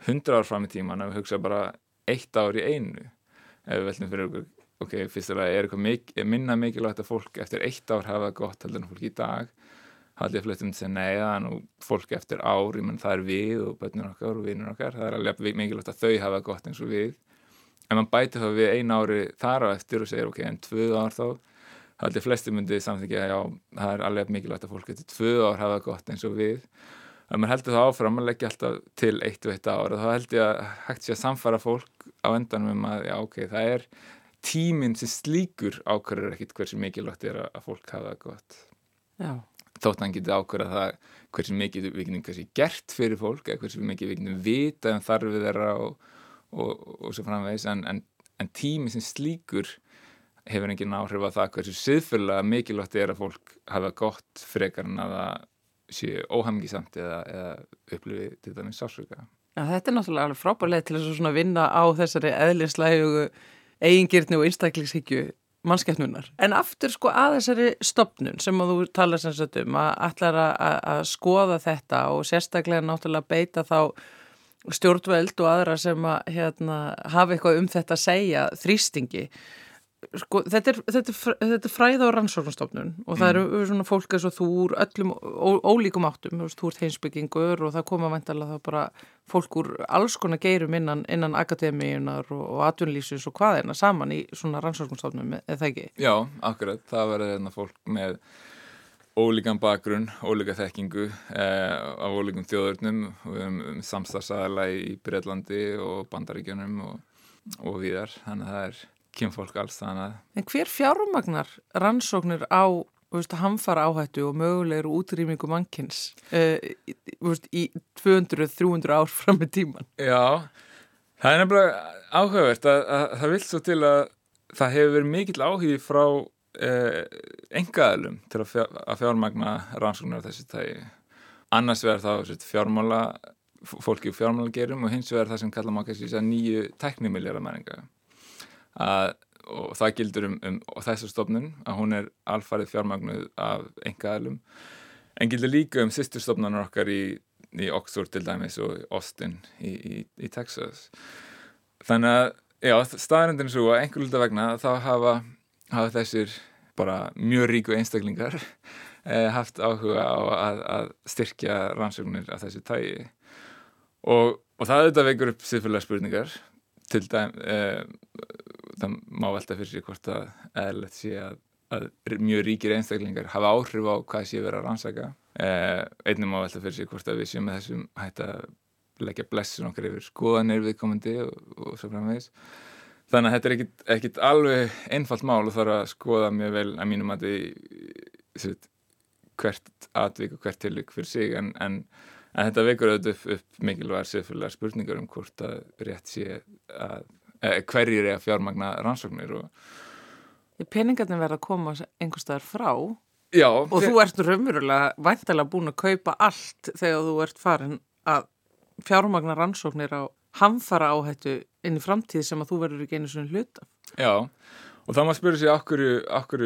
Speaker 5: hundra ár fram í tíman að við hugsa bara eitt ár í einu ef við veltum fyrir okkur ok, fyrstulega er eitthvað mik minna mikilvægt að fólk eftir eitt ár hafa gott heldur en fólk í dag haldið fluttum til að neyða og fólk eftir ári, menn það er við og bönnur okkar og vinnur okkar, það er alveg mikilvægt að þau hafa gott eins og við. En mann bæti þá við einu ári þar á eftir og segir ok, en tvö ár þá haldið flesti myndið samþykja að já, það er alveg mikilvægt að fólk eftir tvö ár hafa gott eins og við. En mann heldur það áfram, mann leggja alltaf til eitt og eitt ár og þá held ég að hægt sé að samfara fólk á endanum um að já, ok, það er tíminn sem slíkur ákvarður ekkit hversu mikilvægt er að fólk hafa gott.
Speaker 1: Já
Speaker 5: þótt hann getið ákvörða það hversu mikið við getum kannski gert fyrir fólk eða hversu mikið við getum vita um þarfið þeirra og, og, og svo framvegis en, en, en tími sem slíkur hefur engin áhrif á það hversu siðfyrlega mikilvægt er að fólk hafa gott frekar en að það sé óhamgisamt eða, eða upplifi til dæmis sásöka.
Speaker 1: Þetta er náttúrulega alveg frábærlega til að vinna á þessari eðlislægu eigingirni og einstaklingshyggju mannskeppnunar. En aftur sko að þessari stopnun sem að þú tala sem sagt um að allar að skoða þetta og sérstaklega náttúrulega beita þá stjórnveld og aðra sem að hérna, hafa eitthvað um þetta að segja þrýstingi sko, þetta, er, þetta, er, þetta er fræða og rannsóknastofnun og það eru mm. svona fólk eins og þú úr öllum ó, ólíkum áttum, þú ert heimsbyggingur og það koma vantalega þá bara fólk úr alls konar geirum innan, innan akademíunar og, og atvinnlýsus og hvað er það saman í svona rannsóknastofnum eða það ekki?
Speaker 5: Já, akkurat, það verður hérna fólk með ólíkan bakgrunn, ólíka þekkingu eh, af ólíkum þjóðurnum um, samstagsæðala í Breitlandi og Bandaríkjunum og, og viðar, þannig að það er kynfólk alls þannig.
Speaker 1: En hver fjármagnar rannsóknir á hamfara áhættu og mögulegur útrýmingu mannkins uh, í 200-300 ár fram með tíman?
Speaker 5: Já, það er nefnilega áhugavert að, að, að það vil svo til að það hefur verið mikill áhugi frá uh, engaðalum til að, fjár, að fjármagna rannsóknir af þessi tægi. Annars verður það fjármála, fólki fjármála gerum og hins vegar það sem kalla maður kannski nýju teknimiljar að mæringa að, og það gildur um, um þessu stofnun að hún er alfarið fjármagnuð af engaðalum en gildur líka um sýsturstofnanar okkar í, í Oxford til dæmis og Austin í, í, í Texas. Þannig að já, staðarindin er svo að einhver luta vegna þá hafa, hafa þessir bara mjög ríku einstaklingar eh, haft áhuga á að, að styrkja rannsóknir af þessu tægi og, og það auðvitað veikur upp siðfélags spurningar til dæm eh, það má velta fyrir sig hvort að eðlert sé að, að mjög ríkir einstaklingar hafa áhrif á hvað sé verið að rannsaka. Eh, einnig má velta fyrir sig hvort að við séum með þessum hægt að leggja blessun okkar yfir skoðanir viðkomandi og, og svo framvegis. Þannig að þetta er ekkit, ekkit alveg einfalt mál og þarf að skoða mjög vel að mínum að því hvert atvík og hvert tilvík fyrir sig. En, en, en þetta veikur auðvitað upp, upp mikilvægar séfélagar spurningar um hvort að rétt sé að hverjir er að fjármagna rannsóknir og
Speaker 1: Peningarnir verða að koma einhver staðar frá
Speaker 5: Já,
Speaker 1: og þú ert raunverulega væntalega búin að kaupa allt þegar þú ert farin að fjármagna rannsóknir á hamfara áhættu inn í framtíð sem að þú verður ekki einu svona hluta.
Speaker 5: Já, og þá maður spyrur sér okkur, okkur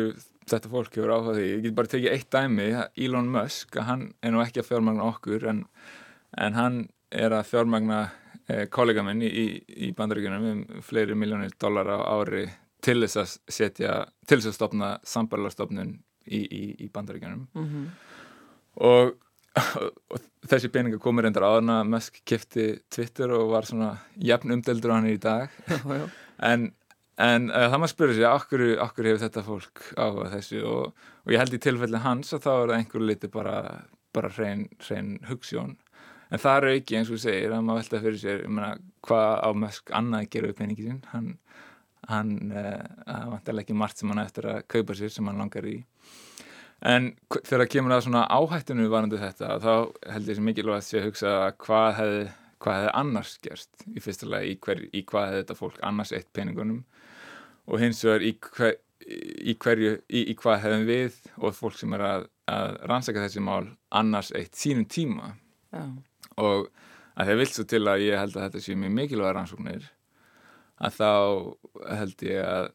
Speaker 5: þetta fólk hefur áhuga því. Ég get bara tekið eitt dæmi, Elon Musk, hann er nú ekki að fjármagna okkur en, en hann er að fjármagna eh, kollega minn í, í, í bandaríkunum um fleiri miljónir dólar á ári til þess að setja, til þess að stopna sambarlarstofnun í, í bandaríkunum
Speaker 1: Mm -hmm.
Speaker 5: og, og þessi peninga komur reyndar áðurna Musk kifti Twitter og var svona jafn umdeldur á hann í dag. En, en uh, það maður spyrur sér okkur, okkur hefur þetta fólk áhuga þessu? Og, og ég held í tilfelli hans að þá er það einhverju liti bara, bara hrein, hrein hugssjón en það er ekki eins og segir að maður velta fyrir sér um hvað á Musk annað upp peningi sín hann hann uh, vantilega ekki margt sem hann eftir að kaupa sér sem hann langar í. En þegar það kemur að svona áhættinu varandi þetta þá held ég sem mikilvægt sé að hugsa hvað hefði, hvað hefði annars gerst í fyrsta lagi í, hver, í hvað hefði þetta fólk annars eitt peningunum? Og hins vegar í, hver, í hverju í, í hvað hefðum við og fólk sem er að, að rannsaka þessi mál annars eitt sínum tíma?
Speaker 1: Já.
Speaker 5: Og að það vil svo til að ég held að þetta sé mjög mikilvæga rannsóknir að þá held ég að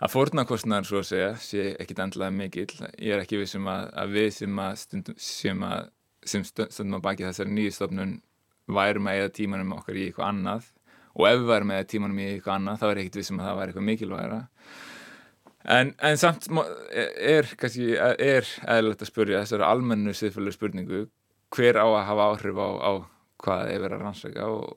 Speaker 5: að fórnarkostnaðar svo að segja sé ekkit endlaði mikill. Ég er ekki vissum að, að við sem að stundum sem, að, sem stundum að baki þessari nýju stofnun værum að eða tímanum okkar í eitthvað annað. Og ef við værum að eða tímanum í eitthvað annað þá er ekkit vissum að það væri eitthvað mikilvægra en, en samt er kannski er eðlilegt að spurja þessari almennu siðfjölu spurningu hver á að hafa áhrif á, á hvað er verið að rannsaka og,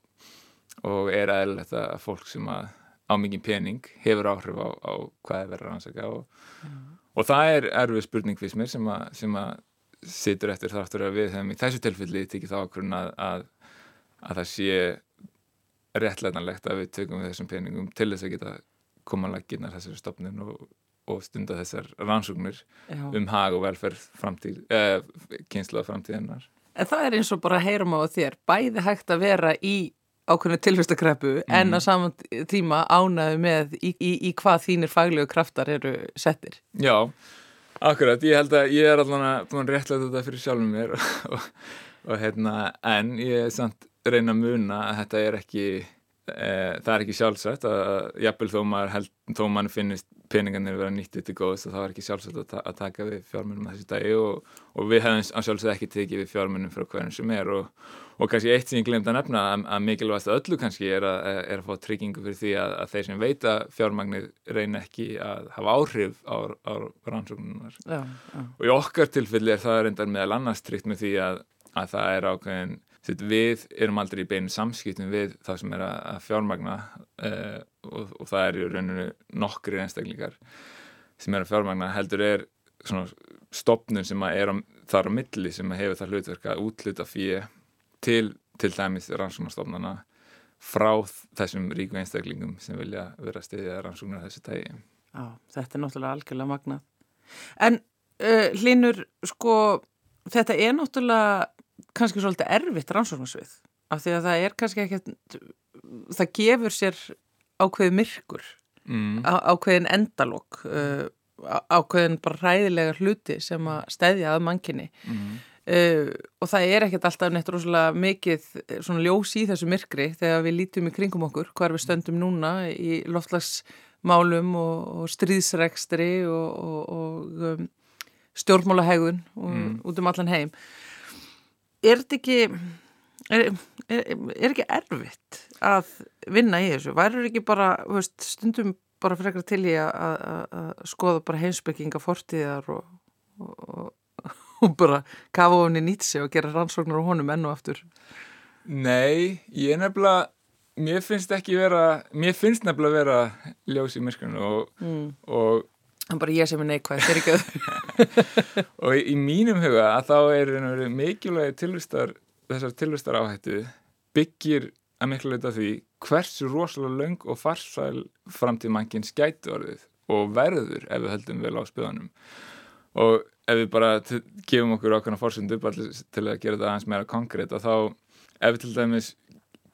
Speaker 5: og er eðlilegt að fólk sem að á mikið pening hefur áhrif á, á hvað er verið að rannsaka og, mm. og það er erfið spurning fyrst mér sem að, sem að situr eftir þáttur að við hefum í þessu tilfelli tekið þá okkur að, að, að það sé réttlætanlegt að við tökum við þessum peningum til þess að geta koma að laginnar þessari stopnin og, og stunda þessar rannsóknir
Speaker 1: Já.
Speaker 5: um hag og velferð framtíð, eh, kynsla framtíðinnar
Speaker 1: En það er eins og bara að heyrum á þér, bæði hægt að vera í ákveðinu tilfestakreppu en
Speaker 5: Mhm.
Speaker 1: á saman tíma ánaðu með í, í, í hvað þínir faglegu kraftar eru settir.
Speaker 5: Já, akkurat, ég held að ég er allan að búin að réttlega þetta fyrir sjálfum mér og, og hérna, en ég er samt reyna að muna að þetta er ekki það er ekki sjálfsagt að jafnvel þó maður, maður finnist peningarnir vera nýttið til góðs að það var ekki sjálfsagt að, ta að taka við fjármunum þessi dagi og, og við hefum sjálfsagt ekki tekið við fjármunum frá hverjum sem er og, og kannski eitt sem ég glemt að nefna að, að mikilvægast að öllu kannski er að, er að fá tryggingu fyrir því að, að þeir sem veita fjármagnir reyna ekki að hafa áhrif á, á rannsóknunar og í okkar tilfelli er það reyndar meðal annars tryggt með því að, að það er ákveðin við erum aldrei í beinu samskiptum við það sem er að, að fjármagna uh, og, og það er í rauninu nokkri einstaklingar sem er að fjármagna heldur er svona stopnun sem að er á, þar á milli sem að hefur það hlutverk að útluta fyrir til, til dæmis rannsóknarstofnana frá þessum ríku einstaklingum sem vilja vera stiðið rannsóknar þessu tægi.
Speaker 1: Já, þetta er náttúrulega algjörlega magnað. En uh, hlinur, sko, þetta er náttúrulega kannski svolítið erfitt rannsóknarsvið af því að það er kannski ekkert, það gefur sér ákveði myrkur,
Speaker 5: Mm.
Speaker 1: ákveðin endalók, uh, ákveðin bara ræðilega hluti sem að stæðja að mannkinni.
Speaker 5: Mm.
Speaker 1: Uh, og það er ekkert alltaf neitt rosalega mikið eh, svona ljós í þessu myrkri þegar við lítum í kringum okkur hvar við stöndum núna í loftlagsmálum og, og stríðsrekstri og, og, og um, stjórnmálahegðun og,
Speaker 5: Mm.
Speaker 1: út um allan heim er þetta ekki er, er, er ekki erfitt að vinna í þessu værið ekki bara veist, stundum bara frekar til í að, skoða bara heimsbygginga fortíðar og, og, og bara kafa ofan í nýtsi og gera rannsóknar á honum enn og aftur
Speaker 5: Nei, ég nefnilega mér finnst ekki vera mér finnst nefnilega vera ljós í myrkrinu og,
Speaker 1: mm.
Speaker 5: og,
Speaker 1: en bara ég sem er neikvæð þeir ekki að
Speaker 5: og í, mínum huga að þá er mikilvægi tilvistar þessar tilvistar áhættu byggir að miklu leita því hversu rosalega löng og farsæl framtíð mannkinn skæti orðið og verður ef við höldum vel á spöðunum og ef við bara gefum okkur ákveðna fórsundu bara til að gera þetta aðeins meira konkrétt að þá ef við til dæmis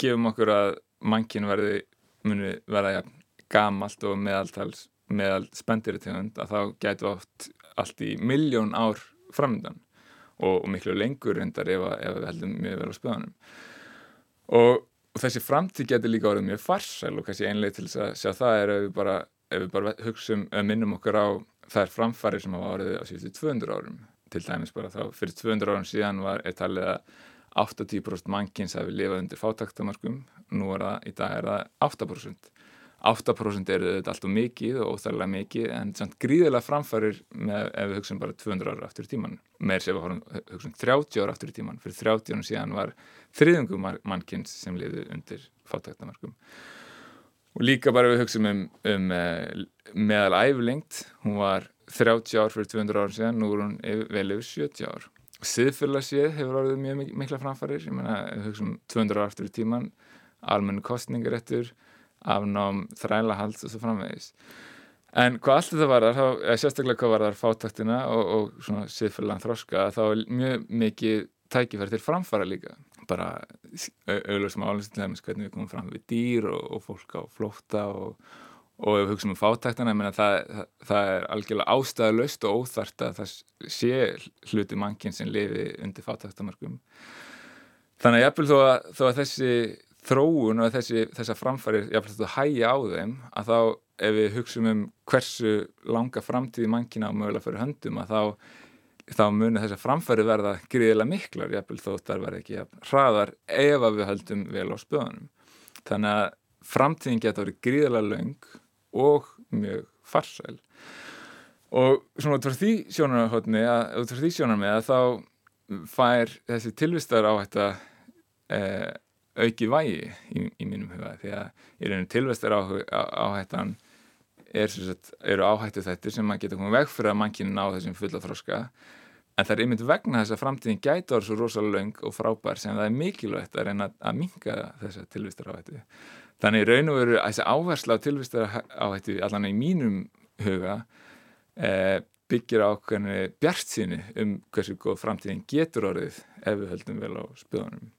Speaker 5: gefum okkur að mannkinn verði muni verða ja, gamalt og meðaltals meðal spendiri tegund að þá gætu oft allt í miljón ár framöndan og, og miklu lengur reyndar ef, ef við heldum mjög vel á spöðunum. Og, og þessi framtíð getur líka orðið mjög farsæl og kannski einlega til þess að sjá það er ef við bara, ef við bara hugsum, minnum okkur á þær framfæri sem hafa orðið á síðustu 200 árum. Til dæmis bara þá fyrir 200 árum síðan var eitt talið að 80% mannkins hafi lifað undir fátaktamarkum nú er það, í dag er það 8% 8% eru þetta alltaf mikið og óþærlega mikið en samt gríðilega framfærir með, ef við hugsaum bara 200 ára aftur í tíman með þess að við hugsaum 30 ára aftur í tíman fyrir 30 árum síðan var þriðungum mannkins sem lifið undir fátaktamarkum og líka bara við hugsaum um, um uh, meðal æflengt hún var 30 ár fyrir 200 árum síðan nú er hún vel yfir 70 ár. Siðfélagsið hefur orðið mjög mik mikla framfærir ég meina, ef við hugsaum 200 ára aftur í tíman almennu kostningaréttur afnám þrælahalds og svo framvegis. En hvað allt þetta var þar, sérstaklega hvað var þar fátaktina og, og svona siðfélagan þroska þá er mjög mikið tækifæri til framfæra líka. Bara auðvitað sem dæmis hvernig við komum fram við dýr og, og fólk á flótta og, og ef við hugsaum um fátaktina meina, það, það, það er algjörlega ástæðalaust og óþart að það sé hluti mannkinn sem lifi undir fátaktamarkum þannig að jafnvel þó að, þó að þessi þróun og þessi, þessa framfæri þetta hægja á þeim að þá ef við hugsaum um hversu langa framtíði mannkina á mögulega fyrir höndum að þá, þá muni þessa framfæri verða gríðilega miklar jafnvel þó þar verða ekki jafn hraðar ef að við höldum vel á spöðunum. Þannig að framtíðin geta verið gríðilega löng og mjög farsæl. Og svona út frá því sjónarhóttni að út frá því sjónarmið að þá fær þessi tilvistar áhætta eh, auki vægi í, í mínum huga því að í rauninu tilvistar áhættan er, sagt, eru áhættu þetta sem maður getur komið veg fyrir að mannkinn ná þessum fulla þroska en það er einmitt vegna þess að framtíðin gæti orð svo rosalega löng og frábær sem það er mikilvægt að reyna að minka þessa tilvistar áhættu þannig raun og veru að þessi áhersla á tilvistar áhættu allan í mínum huga eh, byggir á hvernig bjart síni um hversu góð framtíðin getur orðið ef við höldum vel á spöðunum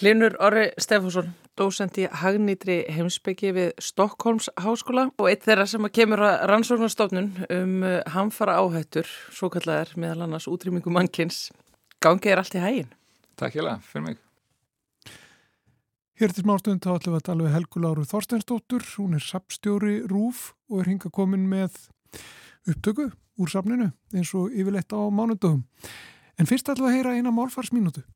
Speaker 1: Linur Orri Stefánsson, dósend í hagnýtri heimsbyggi við Stokkólms háskóla og eitt þeirra sem kemur að rannsóknarstofnun um uh, hamfara áhættur, svo kallar meðal annars útrýmingu mannkins. Gangið er allt í hægin.
Speaker 5: Takk hjá það, fyrir mig.
Speaker 2: Hér til smástund þá ætlum við að tala við Helgu Láru Þorsteinsdóttur, hún er sapstjóri RÚF og er hinga komin með upptöku úr sapninu eins og yfirleitt á mánundöfum. En fyrst ætlum við að heyra eina málfarsmínútu.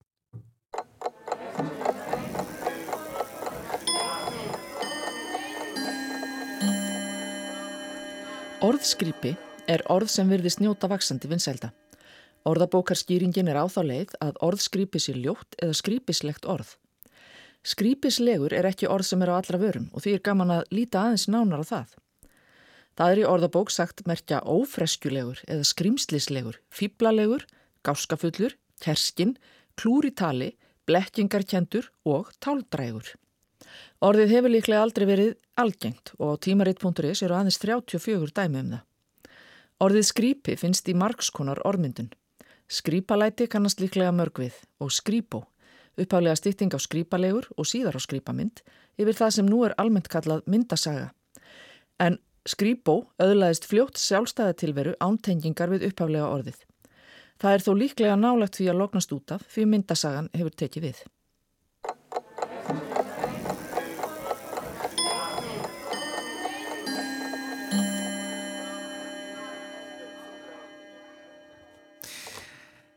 Speaker 6: Orðskripi er orð sem virðist njóta vaksandi vinsælda. Orðabókarskýringin er á þá leið að orðskripi sér ljótt eða skripislegt orð. Skripislegur er ekki orð sem er á allra vörum og því er gaman að líta aðeins nánar á það. Það er í orðabók sagt merkja ófreskjulegur eða skrimslislegur, fýblalegur, gáskafullur, kerskinn, klúritali, blekkingarkendur og táldrægur. Orðið hefur líklega aldrei verið algengt og tímaritt.is eru aðeins 34 dæmi um það. Orðið skrýpi finnst í margskonar ormyndun. Skrýpalæti kannast líklega mörgvið og skrýpó, upphálega stýtting á skrýpalegur og síðar á skrýpamynd yfir það sem nú er almennt kallað myndasaga. En skrýpó öðlaðist fljótt sjálfstæðatilveru ántengingar við upphálega orðið. Það er þó líklega nálagt því að loknast út af því myndasagan hefur tekið við.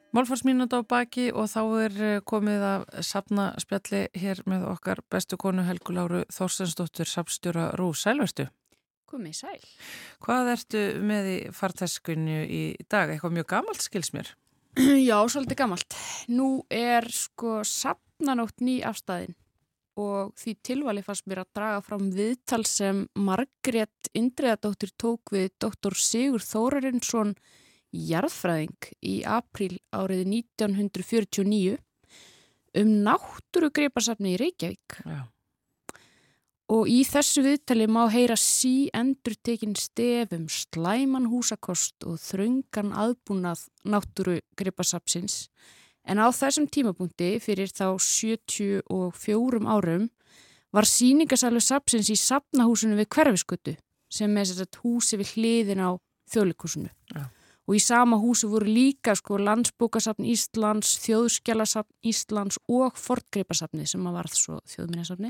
Speaker 1: Málfarsmínut á baki og þá er eh, komið að sapna spjalli hér með okkar bestu konu Helgu Láru Þorsensdóttur, sapstjóra Rú. Sælverstu?
Speaker 7: Komið sæl.
Speaker 1: Hvað ertu með í farteskunni í dag? Eitthvað mjög gamalt skils mér?
Speaker 7: Já, svolítið gamalt. Nú er sko sapnanótt ný afstæðin og því tilvali fannst mér að draga fram viðtal sem Margrét Indriðadóttir tók við doktor Sigur Þórarinsson jarðfræðing í april árið 1949 um náttúrugreipasafni í Reykjavík.
Speaker 1: Já.
Speaker 7: Og í þessu viðtali má heyra sí endur tekin stefum slæman húsakost og þröngan aðbúnað náttúrugreipasafsins en á þessum tímapunkti fyrir þá 74 árum var síningasalur sapsins í sapnahúsinu við hverfiskötu sem er húsi við hliðin á þjóðlikúsinu.
Speaker 1: Já.
Speaker 7: Og í sama húsi voru líka sko landsbókasafn Íslands, þjóðskjálasafn Íslands og fortgreipasafni sem að varð svo þjóðminnesafni.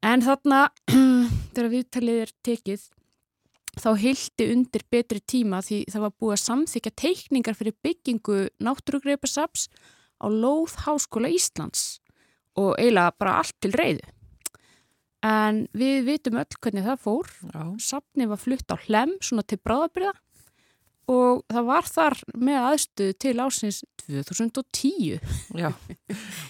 Speaker 7: En þarna, þegar viðtalið er tekið, þá hildi undir betri tíma því það var búið að samþykja teikningar fyrir byggingu náttúrugreipasafs á Lóð Háskóla Íslands og eiginlega bara allt til reyðu. En við vitum öll hvernig það fór.
Speaker 1: Já.
Speaker 7: Safni var flutt á hlem, svona til bráðabyrða og það var þar með aðstuð til ásins 2010.
Speaker 1: Já,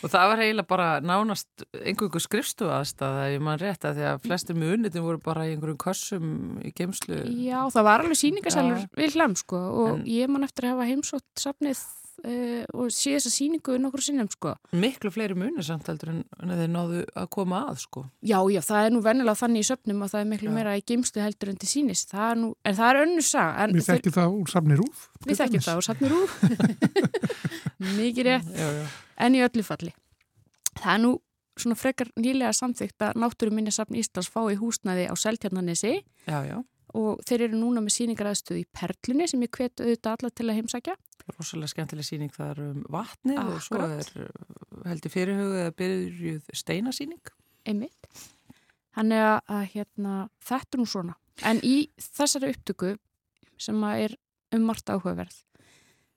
Speaker 1: og það var eiginlega bara nánast einhverju skrifstu aðstæða ef mann rétt að því að flestir munitin voru bara í einhverjum kössum í geimslu.
Speaker 7: Já, það var alveg síningasælur
Speaker 1: Já.
Speaker 7: við hlem sko og
Speaker 1: En-
Speaker 7: ég man eftir að hafa heimsótt safnið uh, og sé þessa síningu nokkur sinnum sko.
Speaker 1: Miklu fleiri munir samt heldur en en þeir náðu að koma að sko.
Speaker 7: Já, já, það er nú vennilega þannig í söfnum að það er miklu
Speaker 1: Já.
Speaker 7: meira í geimslu heldur en til sínis. Það er nú, en það er önnur saga. en
Speaker 2: Við þekkjum það úr safni rúf.
Speaker 7: Við þekkjum það og safnir úr. Mikið rétt.
Speaker 1: Já, já.
Speaker 7: En í öllu falli. Það er nú svona frekar nýlega samþygt að Náttúruminjasafn Íslands fái húsnæði á Seltjarnanesi
Speaker 1: Já, já,
Speaker 7: og þeir eru núna með síningaræðstöð í Perlunni sem ég hvet auðvitað alla til að heimsækja.
Speaker 1: rosalega skemmtileg síning það er um vatnið og svo er uh, heldur fyrirhugið að byrjuð steinasíning.
Speaker 7: einmitt. Þannig að, að hérna, þetta er nú svona. En í þessari upptöku sem er um margt áhugaverð,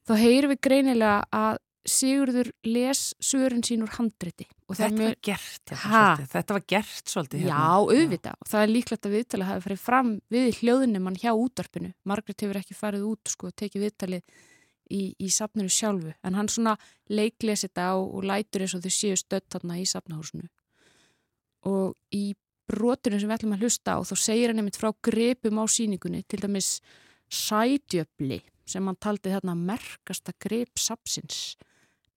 Speaker 7: þá heyrum við greinilega að Sigurður les sögurinn sín úr handriti.
Speaker 1: Þetta
Speaker 7: mjög-
Speaker 1: var gert, hérna, þetta var gert svolítið.
Speaker 7: Já,
Speaker 1: hérna.
Speaker 7: auðvitað. Og það er líklegt að viðtalið hafi farið fram við hljóðunumann hjá útvarpinu. Margrét hefur ekki farið út sko, og tekið viðtalið í, í safninu sjálfu. En hann svona leikles þetta og, og lætur eins og þau séu stödd þarna í safnahúsinu. Og í brotinu sem við ætlum að hlusta á þá segir hann einmitt frá grepum á síningunni til dæmis sædjöfli sem hann taldi þarna merkasta grep sapsins.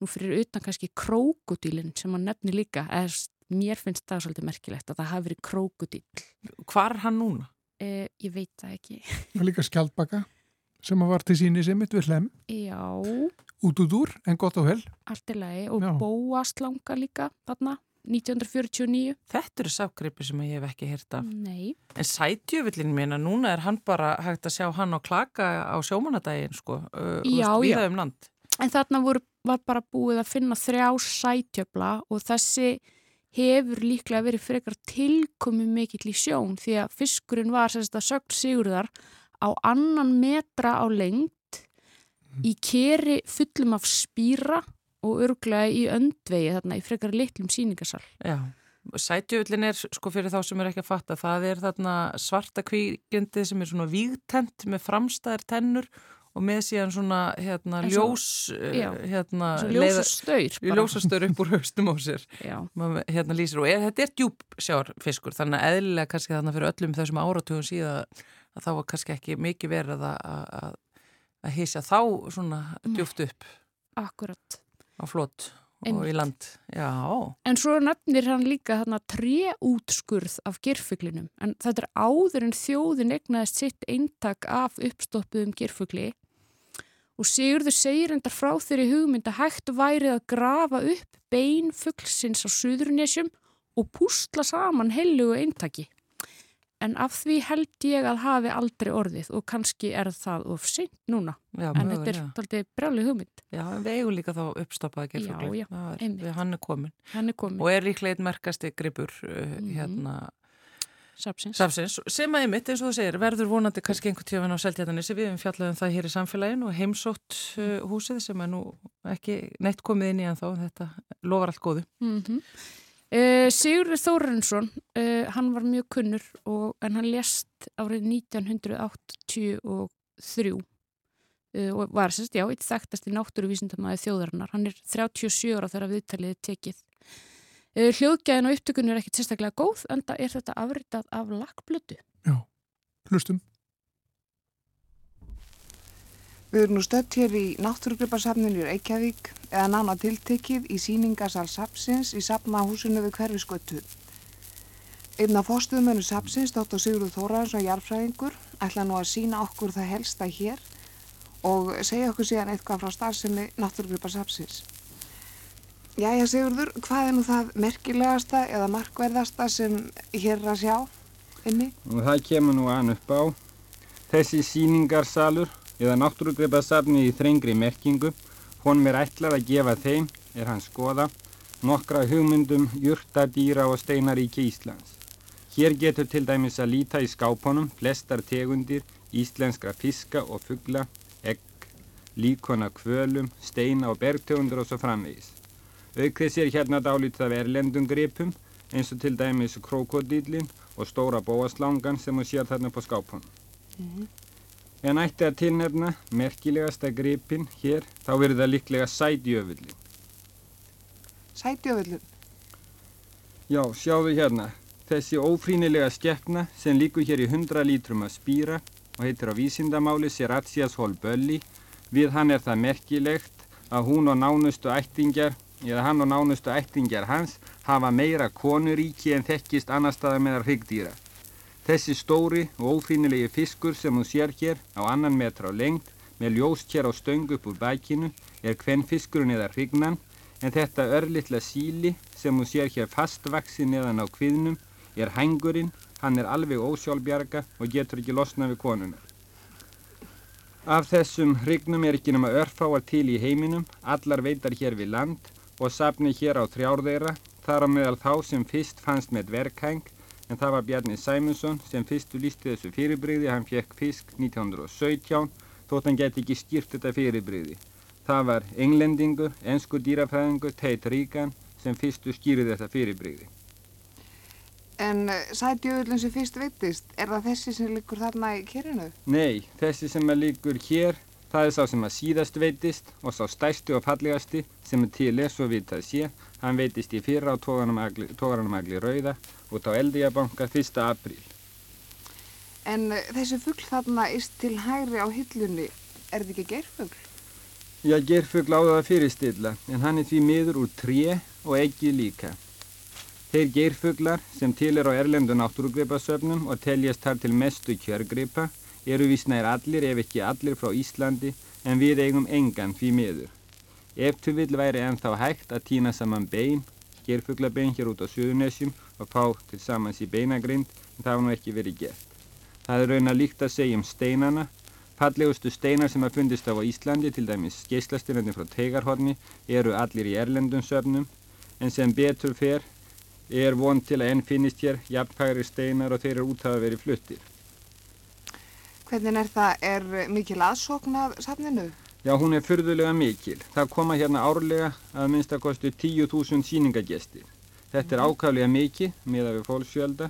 Speaker 7: Nú fyrir utan kannski krókudílinn sem hann nefnir líka, eða mér finnst það svolítið merkilegt að það hafi verið krókudíl.
Speaker 1: Hvar er hann núna?
Speaker 7: Eh, ég veit það ekki.
Speaker 2: Og líka skjaldbaka. sem að var til síni sem mitt við hlem,
Speaker 7: Já,
Speaker 2: út út úr, en gott og vel.
Speaker 7: allt í lagi og
Speaker 2: Já.
Speaker 7: bóaslanga líka þarna, 1949.
Speaker 1: Þetta eru ságripi sem ég hef ekki hýrt af.
Speaker 7: Nei,
Speaker 1: En sætjöfullin mín að núna er hann bara hægt að sjá hann á klaka á sjómanadaginn sko, uh,
Speaker 7: Já, já.
Speaker 1: um land.
Speaker 7: en þarna voru, var bara búið að finna þrjá sætjöfla og þessi hefur líklega verið frekar tilkomi mikill í sjón því að fiskurinn var sérst að sögn sigurðar á annan metra á lengt í keri fullum af spýra og örglega í öndvegi þarna í frekar litlum síningasal.
Speaker 1: Já, sætjöfullin er sko fyrir þá sem er ekki að fatta, það er þarna svarta kvíkjandi sem er svona vígtent með framstæðar tennur og með síðan svona hérna
Speaker 7: svo-
Speaker 1: ljós
Speaker 7: já,
Speaker 1: hérna
Speaker 7: Svo ljós og staur bara.
Speaker 1: ljósastur upp úr haustum á sér Maður hérna lýsir og er, þetta er djúpsjárfiskur þannig að eðlilega kannski þannig fyrir öllum þessum áratugum síðan að þá var kannski ekki mikið verið að, að, hýsja þá svona djúpt upp
Speaker 7: akkurat.
Speaker 1: á flott og
Speaker 7: Einmitt.
Speaker 1: í land. Já,
Speaker 7: En svo nefnir hann líka þarna tréútskurð af gerfuglinum. En þetta er áður en þjóðin egnaðist sitt eintak af uppstoppuðum gerfugli. Og Sigurður segir endar frá þeirri hugmynd að hægt værið að grafa upp bein fuglsins á Suðurnesjum og púsla saman heilugu eintaki. En af því held ég að hafi aldrei orðið og kannski er það of seint núna.
Speaker 1: já,
Speaker 7: En þetta er aldrei brjáli hugmynd.
Speaker 1: Já, en við eigum líka þá uppstoppaða gerfugli.
Speaker 7: Já, já, einmitt.
Speaker 1: hann er komin.
Speaker 7: Hann er komin
Speaker 1: Og er líklega einn merkasti gripur uh,
Speaker 7: Mhm.
Speaker 1: hérna
Speaker 7: sapsins.
Speaker 1: Samsins, sem að einmitt eins og þú segir, verður vonandi kannski einhvern tíðan á Seltjarnanissi, við hefum fjallað um það hér í samfélaginu og heimsótt uh, húsið sem er nú ekki neitt komið inn í en þá, þetta lofar allt góðu.
Speaker 7: Mm uh, Sigurður Þórensson, uh, hann var mjög kunnur og, en hann lést árið 1983 uh, og var sérst, já, eitt þekktasti náttúruvísindamæði þjóðarinnar. Hann er 37 ára þegar viðtalið tekið. Uh, hljóðgæðin og upptökun er ekkit sérstaklega góð, en það er þetta afritað af lakkblötu.
Speaker 2: Já, hlustum.
Speaker 8: Við erum nú stödd hér í náttúrugripasafninu í Reykjavík eða nána tiltekið í síningasal Sapsins í safnahúsinu við hverfiskötu. Einn af fórstuðmönu Sapsins, Dr. Sigurður Þóraðarsson, jarfræðingur, ætla nú að sína okkur það helsta hér og segja okkur síðan eitthvað frá starfsemi náttúrugripasafsins. Jæja Sigurður, hvað er nú það merkilegasta eða markverðasta sem hér er að sjá inni?
Speaker 9: Og það kemur nú an upp á. Þessi síningarsalur eða náttúrugripasafni í þrengri merkingu, honum er ætlað að gefa þeim, er hann skoða, nokkra hugmyndum jurta, dýra og steinaríki Íslands. Hér getur til dæmis að líta í skápunum flestar tegundir íslenskra fiska og fugla, egg, líkona kvölum, steina og bergtegundur og svo framvegis. Auk þess er hérna dálítið af erlendum gripum eins og til dæmis krokodílin og stóra bóaslangan sem hún sér þarna á skápunum. En ætti að tilnefna merkilegasta gripin hér, þá verður það líklega sætjöfullin.
Speaker 8: Sætjöfullun.
Speaker 9: Já, sjáðu hérna, þessi ófrínilega skeppna sem líkur hér í 100 lítrum að spýra og heitir á vísindamáli Seratias holbölli, við hann er það merkilegt að hún og nánustu ættingjar, eða hann og nánustu ættingjar hans, hafa meira konuríki en þekkist annar staðar meðar hryggdýra. Þessi stóri og ófrínilegi fiskur sem hún sér hér á annan metra á lengt með ljóst hér á stöng upp úr bækinu er hvenn fiskurinn eða hrygnan en þetta örlittla síli sem hún sér hér fastvaksin neðan á kviðnum er hængurinn, hann er alveg ósjálfbjarga og getur ekki losna við konunar. Af þessum hrygnum er ekki nema örfáar til í heiminum, allar veitar hér við land og safni hér á þrjárðeira, þar á meðal þá sem fyrst fannst með dverghæng en það var Bjarni Sæmundsson sem fyrstu lísti þessu fyrirbrigði, hann fekk fisk 1917 þótt hann geti ekki stýrt þetta fyrirbrigði. Það var englendingur, ensku dýrafræðingur, Tate Regan sem fyrstu skýrði þetta fyrirbrigði.
Speaker 8: En eh, sætjöfullun sem fyrst veittist, er það þessi sem liggur þarna í kerinu?
Speaker 9: Nei, þessi sem líkur hér, það er sá sem að síðast veitist og sá stærsti og fallegasti sem er til er svo vitað sé. Hann veitist í fyrra á tógaranum agli rauða út á Eldíabanka 1. apríl.
Speaker 8: En eh, þessi fugl þarna ist til hægri á hillunni, er þetta ekki geirfugl?
Speaker 9: Já, gerfugl áða að fyrirstilla, en hann er því miður úr tré og ekki líka. Þeir geirfuglar sem til er á erlendu náttúrugripasöfnum og teljast þar til mestu kjörgripa eru vísnæðir allir ef ekki allir frá Íslandi en við eigum engan því miður. Ef til vill væri ennþá hægt að týna saman bein, gerfuglabein hér út á Suðunesjum og fá til samans í beinagrind en það var nú ekki verið gert. Það er raun að líkt að segja um steinana. Fallegustu steinar sem að fundist á Íslandi, til dæmis geislastinandi frá Teigarhorni, eru allir í erlendum söfnum en sem betur fer er von til að enn finnist hér jafnpæri steinar og þeir eru út að vera fluttir.
Speaker 8: Hvernig er það? Er mikil aðsóknað safninu?
Speaker 9: Já, hún er fyrðulega mikil. Það koma hérna árlega að minnst að kostu 10.000 síningagestir. Þetta er ákvæmlega mikið með að við fólksjölda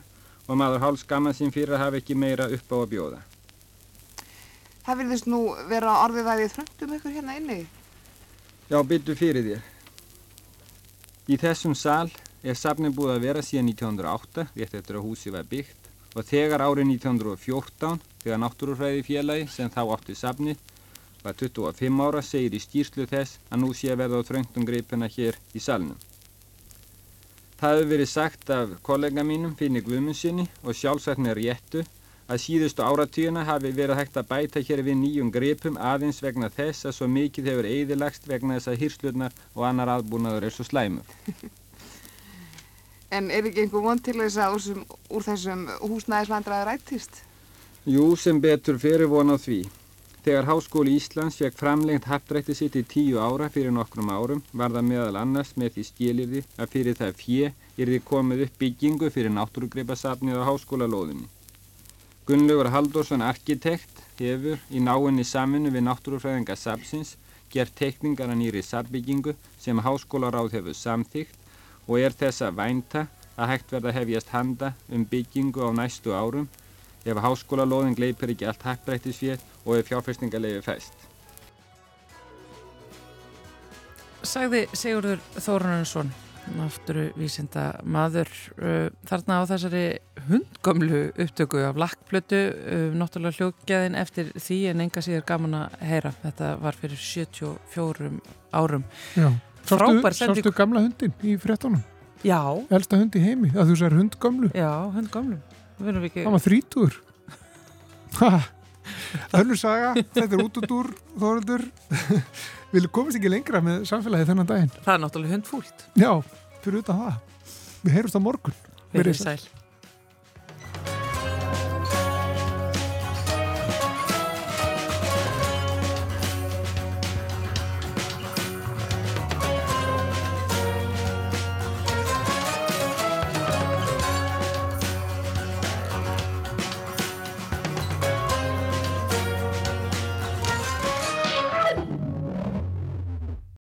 Speaker 9: og maður hálf skamma sín fyrir að hafa ekki meira upp á að bjóða.
Speaker 8: Það virðist nú vera orðið að við þröndum ykkur hérna inni.
Speaker 9: Já, byttu fyrir þér. Í þessum sal er safnin búið að vera síðan 1908, rétt eftir að húsi var byggt og þegar árið 1914, þegar náttúrufræði félagi sem þá átti safni, var 25 ára, segir í skýrslu þess að nú sé að verða á þröngtum greipina hér í salnum. Það hefur verið sagt af kollega mínum, Finni Guðmundssoni og sjálfsagt með réttu að síðustu áratíuna hafi verið hægt að bæta hér við nýjum greipum aðeins vegna þess að svo mikið hefur eðilagst vegna þess að hýrslurnar og annar aðbúnaður er svo slæmur.
Speaker 8: En er ekki einhver von til þess að úr, úr þessum húsnæðisvandræði rættist?
Speaker 9: Jú, sem betur fyrir von á því. Þegar Háskóli Íslands fekk framlengt haftrætti sitt í tíu ára fyrir nokkrum árum var það meðal annars með því skilirði að fyrir það fjö er því komið upp byggingu fyrir náttúrugreipasafnið á háskólalóðinni. Gunnlaugur Halldórsson arkitekt hefur í náinni saminu við náttúrufræðinga sapsins gert tekningar að nýri sapbyggingu sem háskólaráð hefur samþygt og er þess að vænta að hægt verða hefjast handa um byggingu á næstu árum ef háskólalóðin gleipir ekki allt happrættisfér og ef fjárfestingarleifi fæst.
Speaker 1: Sagði Sigurður Þórunarson, náttúru vísinda maður, uh, þarna á þessari hundgömlu upptöku af lakkplötu, uh, náttúrulega hljókjaðin eftir því en enga síður gaman að heyra. Þetta var fyrir 74 árum.
Speaker 2: Já,
Speaker 1: Frábær sending.
Speaker 2: sástu gamla hundin í frettunum?
Speaker 1: Já,
Speaker 2: Elsta hund í heimi, að þú sér hundgömlu.
Speaker 1: já, hundgömlu. Við erum ekki...
Speaker 2: Það var þrítur. Önnur saga, þetta er út út úr Þóruldur. Við komast ekki lengra með samfélagi þennan daginn.
Speaker 1: Það er náttúrulega hundfúlt.
Speaker 2: Já, fyrir utan það. Við heyrumst á morgun.
Speaker 1: Verið sæl.